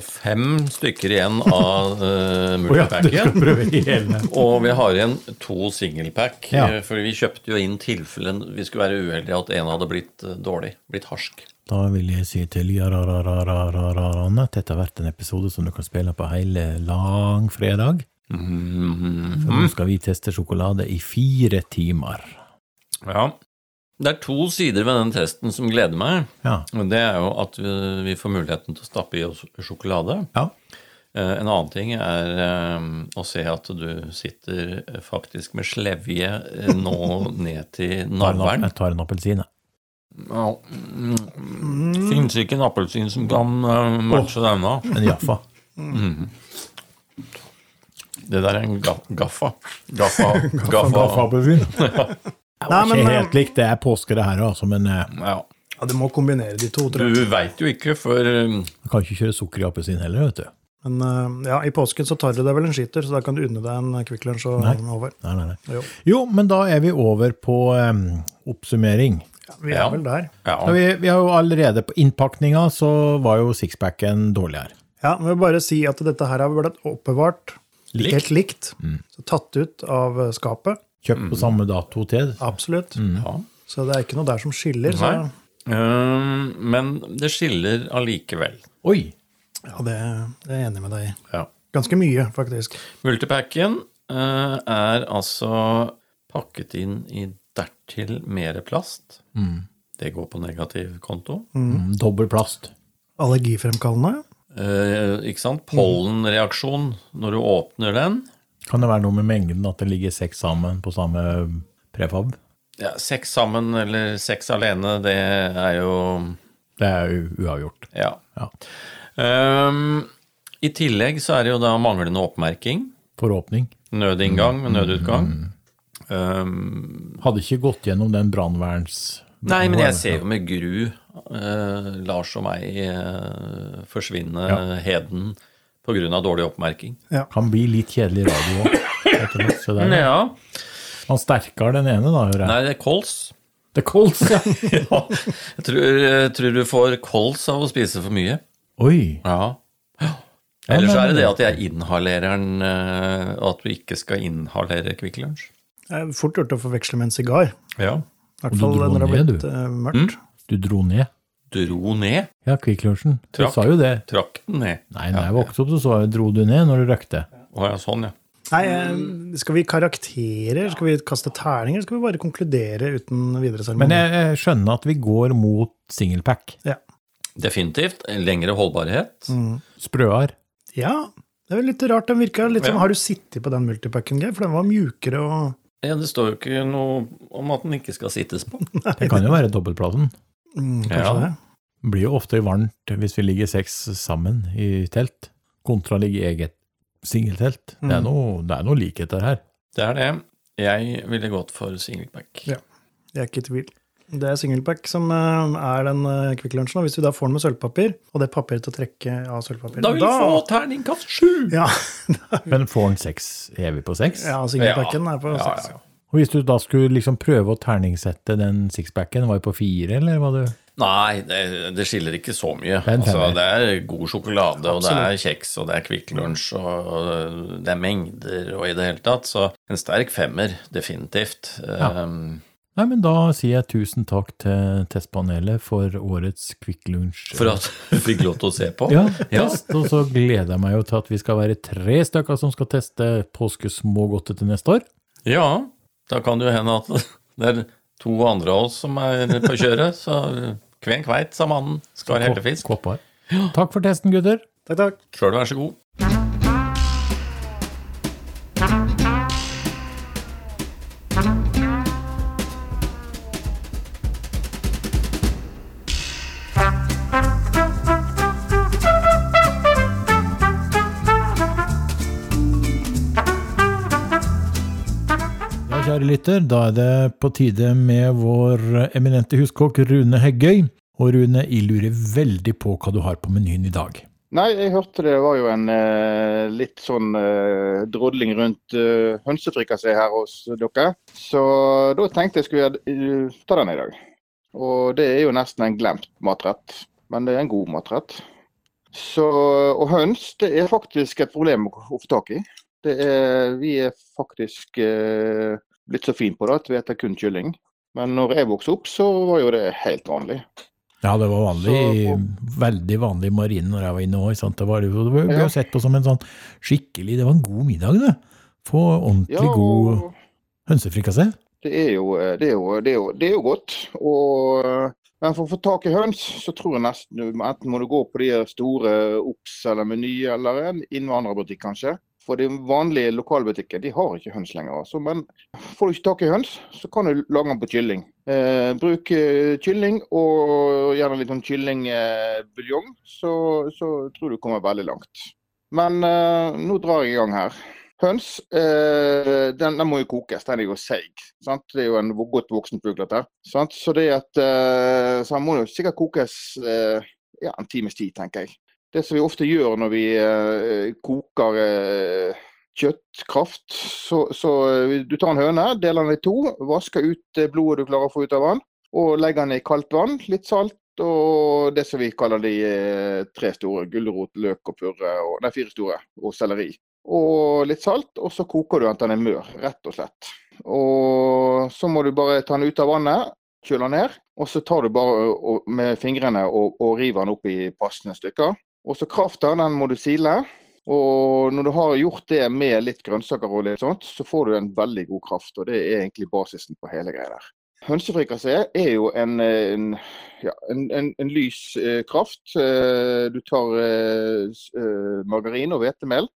fem stykker igjen av uh, ja, multipacken. hele. Og vi har igjen to singlepack. Ja. eh, For vi kjøpte jo inn tilfellen vi skulle være uheldige at en hadde blitt eh, dårlig. Blitt harsk. Da vil jeg si til jararararararane at dette har vært en episode som du kan spille på hele langfredag. For nå skal vi teste sjokolade i fire timer. Ja. Det er to sider ved den testen som gleder meg. Ja. Det er jo at vi, får muligheten til å stappe i oss sjokolade. Ja. Eh, En annen ting er eh, å se at du sitter faktisk med slevje eh, nå ned til navlen. jeg tar en appelsin, jeg. Ja. Mm. Fins ikke en appelsin som kan matche oh, denne. En Jaffa. Det der er en ga gaffa. Gaffa. gaffa. Gaffa-appelsin. Det Nei, var men, ikke helt likt. Det er påske, det her, altså. Men eh, Ja. Ja, Du må kombinere de to, tror Du jeg. veit jo ikke, for eh, du kan ikke kjøre sukker i appelsin heller, vet du. Men eh, ja, i påsken så tar du deg vel en skiter, så da kan du unne deg en Kvikk Lunsj og Nei. over. Nei, nei, nei. Jo. Jo, men da er vi over på um, oppsummering. Ja, vi er Ja. vel der. ja. Vi, vi har jo allerede på innpakninga, så var jo sixpacken dårligere. Ja, men jeg vil bare si at dette her har blitt oppbevart Likt. helt likt. Så tatt ut av skapet. Kjøpt på samme dato til. Absolutt. ja. Så det er ikke noe der som skiller. Så Nei. Eh, men det skiller allikevel. Oi! ja, det, det er jeg enig med deg i. Ja. Ganske mye, faktisk. Multipacken uh, er altså pakket inn i dertil mer plast. Det går på negativ konto. Mm, Dobbel plast. Allergifremkallende. Eh, ikke sant? Pollenreaksjon når du åpner den. Kan det være noe med mengden at det ligger seks sammen på samme prefab? Ja, Seks sammen eller seks alene, det er jo Det er jo uavgjort. Ja. Ja. Um, I tillegg så er det jo da manglende oppmerking. For åpning. Nødinngang med nødutgang. Ehm, Hadde ikke gått gjennom den brannverns... nei, men jeg ser jo med gru uh, Lars og meg uh, forsvinne Ja. heden pga. dårlig oppmerking. Kan bli litt kjedelig radio òg. Ja. Han sterkere den ene, da, hører jeg. Nei, det er kols. Det er kols, ja. ja. Jeg tror, jeg tror du får kols av å spise for mye. Oi. Ja. Eller så men- er det det at jeg inhalerer den, eh, og at du ikke skal inhalere Kvikk Lunsj. Det er fort gjort å forveksle med en sigar. Ja. I hvert fall når det har blitt du. eh, mørkt. Du dro ned. Dro ned. Ja, Kvikk Lunsjen. Du Trakk. sa jo det. Trakk den ned. Nei, da jeg vokste opp, så så dro du ned når du røkte. Å ja, sånn, ja. Nei, eh, skal vi karakterer? Skal vi kaste terninger? Skal vi bare konkludere uten videre seremoni? Men jeg, skjønner at vi går mot singlepack. Ja. Definitivt. Lengre holdbarhet. Sprøar. ja, det er litt rart. Den virka litt som Ja. Har du sittet på den multipacken, Geir? For den var mjukere og Ja, det står jo ikke noe om at den ikke skal sittes på. Det kan jo være dobbeltplaten. Mm, Kanskje Ja. det. Blir jo ofte varmt hvis vi ligger seks sammen i telt, kontra å ligge i eget singeltelt. Det, er noe- det er noe likheter her. Det er det. Jeg ville gått for singlepack. Ja. Jeg er ikke i tvil. Det er singlepack som eh, er den uh, Kvikk Lunsjen. Og hvis vi da får den med sølvpapir, og det er papir til å trekke av sølvpapir Da vil du få terningkast sju! Ja, Men får den seks, er vi på seks? ja singlepacken er på Ja, seks. ja, ja. Og hvis du da skulle liksom prøve å terningsette den sixpacken, var det på fire, eller var du Nei, det, det skiller ikke så mye. Det Altså, det er god sjokolade, og det er kjeks, og det er Kvikk Lunsj, og det er mengder, og i det hele tatt. Så en sterk femmer, definitivt. Um, Nei, men da sier jeg tusen takk til testpanelet for årets Kvikk Lunsj. for at du fikk lov til å se på. Ja, test, og så gleder jeg meg jo til at vi skal være tre stykker som skal teste påskesmågodtet til neste år. Ja, da kan det jo hende at det er to andre av oss som er på kjøret, så kven kveit, sa mannen. Skar heltefisk. Kåpar. Takk for testen, gutter. Takk, takk. Sjøl vær så god. Kjære lytter. Da er det på tide med vår eminente huskokk Rune Heggøy. Og Rune, jeg lurer veldig på hva du har på menyen i dag. Nei, jeg hørte det var jo en eh, litt sånn eh, drodling rundt eh, hønsefrikassé her hos dere. Så da tenkte jeg skulle uh, ta den i dag. Og det er jo nesten en glemt matrett, men det er en god matrett. Så, og høns, det er faktisk et problem å få tak i. Er, vi er faktisk eh, blitt så fin på det at vi spiser kun kylling. Men når jeg vokste opp, så var jo det helt vanlig. Ja, det var vanlig, Så- veldig vanlig i marinen når jeg var inne òg. Det var jo det ble Ja. sett på som en sånn skikkelig Det var en god middag, det. Få ordentlig Ja, god og- hønsefrikassé. Det jo, eh, det jo, det jo, det er jo godt. Og, eh, men for å få tak i høns, så tror jeg nesten enten må du gå på de store Ops eller Meny eller en innvandrerbutikk kanskje. For de vanlige lokalbutikker de har ikke høns lenger. Altså. Men får du ikke tak i høns, så kan du lage den på kylling. Eh, bruk eh, kylling og gjerne litt sånn kyllingbuljong, så, så tror du kommer veldig langt. Men eh, nå drar jeg i gang her. Høns eh, den, den må jo kokes, den er jo seig. Det er jo en godt voksen fugl, dette. Eh, så den må jo sikkert kokes eh, ja, en times tid, tenker jeg. Det som vi ofte gjør når vi eh, koker eh, kjøttkraft, så, så eh, du tar en høne, deler den i to, vasker ut blodet du klarer å få ut av den, og legger den i kaldt vann, litt salt og det som vi kaller de tre store, gulrot, løk og purre, og, nei fire store, og selleri og litt salt, og så koker du den til den er mør, rett og slett. Og så må du bare ta den ut av vannet, kjøle den ned, og så tar du bare med fingrene og, og river den opp i passende stykker. Og så krafta, den må du sile. Og når du har gjort det med litt grønnsaker og litt sånt, så får du en veldig god kraft, og det er egentlig basisen på hele greia der. Hønsefrikassé er jo en, en, ja, en, en, lys eh, kraft. Eh, du tar eh, eh, margarin og hvetemel,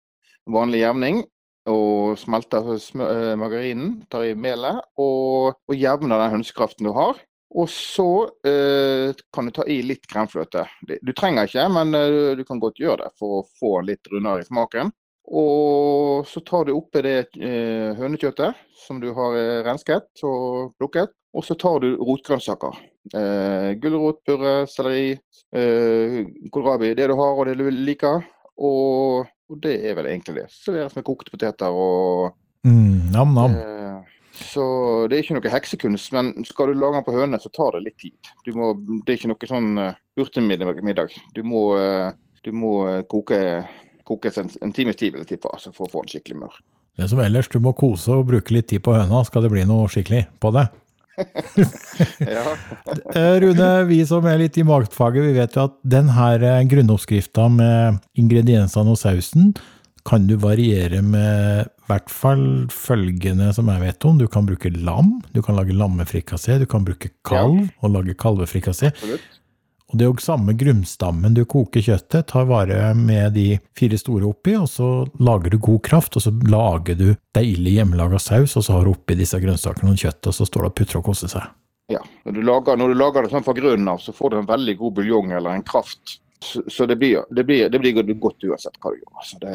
vanlig jevning, og smelter eh, margarinen, tar i melet og, og jevner den hønsekraften du har. Og så eh, kan du ta i litt kremfløte. Du trenger ikke, men eh, du kan godt gjøre det for å få litt rundere i smaken. Og så tar du oppi det eh, hønekjøttet som du har eh, rensket og plukket. Og så tar du rotgrønnsaker. Eh, Gulrot, purre, selleri, eh, kålrabi. Det du har og det du liker. Og, og det er vel egentlig det. Serveres med kokte poteter og Mm, Nam-nam. Eh, Så det er ikke noe heksekunst, men skal du lage den på høne, så tar det litt tid. Du må, det er ikke noe sånn urtemiddag. hurtigmiddag. Du må, eh, du må eh, koke, kokes en, en times tid vil jeg tippe, altså, for å få den skikkelig mør. Det som ellers, du må kose og bruke litt tid på høna, skal det bli noe skikkelig på det. Eh, Rune, vi som er litt i matfaget, vi vet jo at den her eh, grunnoppskrifta med ingrediensene og sausen, kan du variere med i hvert fall følgende som jeg vet om. Du kan bruke lam, du kan lage lammefrikassé, du kan bruke kalv og lage kalvefrikassé. Og det er jo samme grumstammen du koker kjøttet, tar vare med de fire store oppi, og så lager du god kraft, og så lager du deilig hjemmelaga saus, og så har du oppi disse grønnsakene og kjøttet, og så står det og putrer og koser seg. Ja. Når, du lager, når du lager det sånn fra grunnen av, så får du en veldig god buljong eller en kraft. Så, så det, blir, det, blir, det blir godt uansett hva du gjør. Altså det,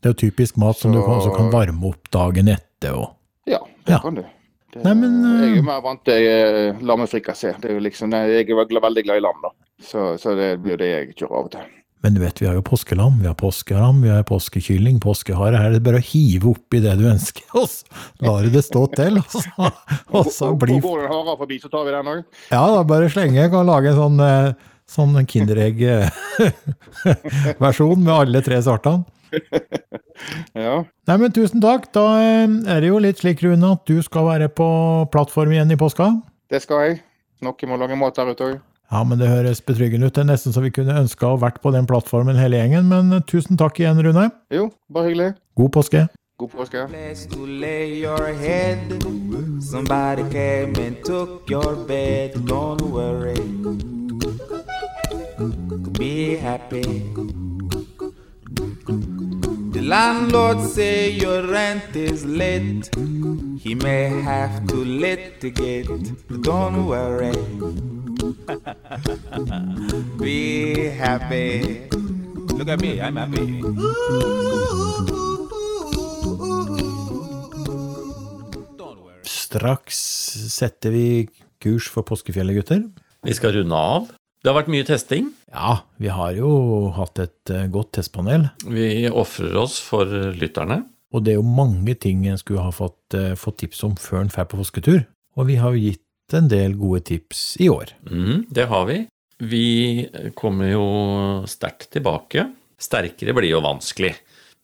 Det er jo typisk mat som du kan- kan varme opp dagen etter. Og. ja, det Ja. kan du. Nei, men, jeg er eh, jo mer vant til eh, lammefrikassé. Er liksom, jeg er veldig, veldig glad i lam, da. Så, så det blir det jeg kjører av og til. Men du vet, vi har jo påskelam, vi har påskeram, vi har påskekylling, påskehare. Her er det bare å hive oppi det du ønsker, og så lar du det stå til. Og så, og så blir Går det en hare forbi, så tar vi den òg. Ja, da bare slenge. Jeg kan lage en sånn, eh, en Kinderegg-versjon med alle tre sortene. Ja. Nei, men tusen takk. Da eh, er det jo litt slik, Rune, at du skal være på plattform igjen i påska. Det skal jeg. Noen må lage mat der ute òg. Ja, men det høres betryggende ut. Det er nesten så vi kunne ønska å vært på den plattformen hele gjengen, men eh, tusen takk igjen, Rune. Jo, bare hyggelig. God påske. God påske. God to Be happy. The landlord say your rent is late. He may have to litigate. But don't worry. Be happy. Look at me, I'm happy. Don't straks setter vi kurs for påskefjellet, gutter. Vi skal runde av. Det har vært mye testing. Ja, vi har jo hatt et eh, godt testpanel. Vi ofrer oss for lytterne. Og det er jo mange ting en skulle ha fått, eh, fått tips om før en drar på forsketur. Og vi har jo gitt en del gode tips i år. Mm, det har vi. Vi kommer jo sterkt tilbake. Sterkere blir jo vanskelig.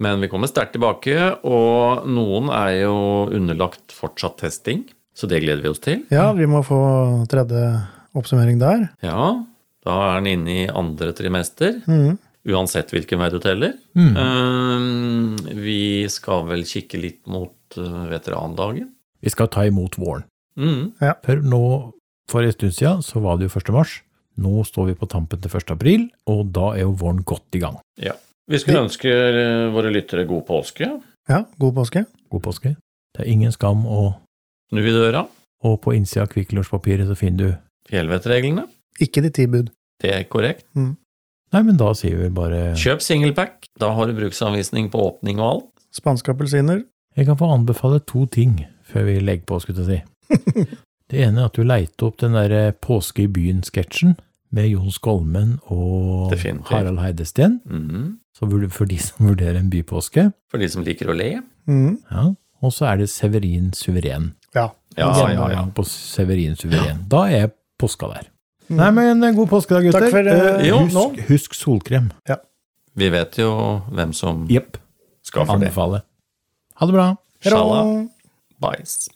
Men vi kommer sterkt tilbake, og noen er jo underlagt fortsatt testing. Så det gleder vi oss til. Ja, vi må få tredje oppsummering der. Ja, da er den inne i andre trimester. Mm. Uansett hvilken vei du teller. Mm. Eh, vi skal vel kikke litt mot eh, veterandagen. Vi skal ta imot våren. Mm. For nå, for en stund siden, så var det jo 1. mars. Nå står vi på tampen til 1. april, og da er jo våren godt i gang. Ja. Vi skulle ønske eh, våre lyttere god påske. Ja, god påske. God påske. Det er ingen skam å Snu i døra. Og på innsida av Kvikk-Lunsjpapiret så finner du Fjellvettreglene. Ikke de ti bud. Det er korrekt. Nei, men da sier vi bare Kjøp singlepack. Da har du bruksanvisning på åpning og alt. Spanske appelsiner. Jeg kan få anbefale to ting før vi legger på, skulle jeg si. Det ene er at du leiter opp den der Påske i byen-sketsjen med Jon Skolmen og Definitivt. Harald Heidesten. Mm Så for de som vurderer en bypåske. For de som liker å le. Mhm. Ja. Og så er det Severin Suveren. Ja. Ja, ja, ja. På Severin Suveren. Da er påska der. Nei, men eh, god påske da, gutter. Takk for, Eh, jo, husk, husk solkrem. Vi vet jo hvem som yep. skal for det. Ha det bra. Shalabais.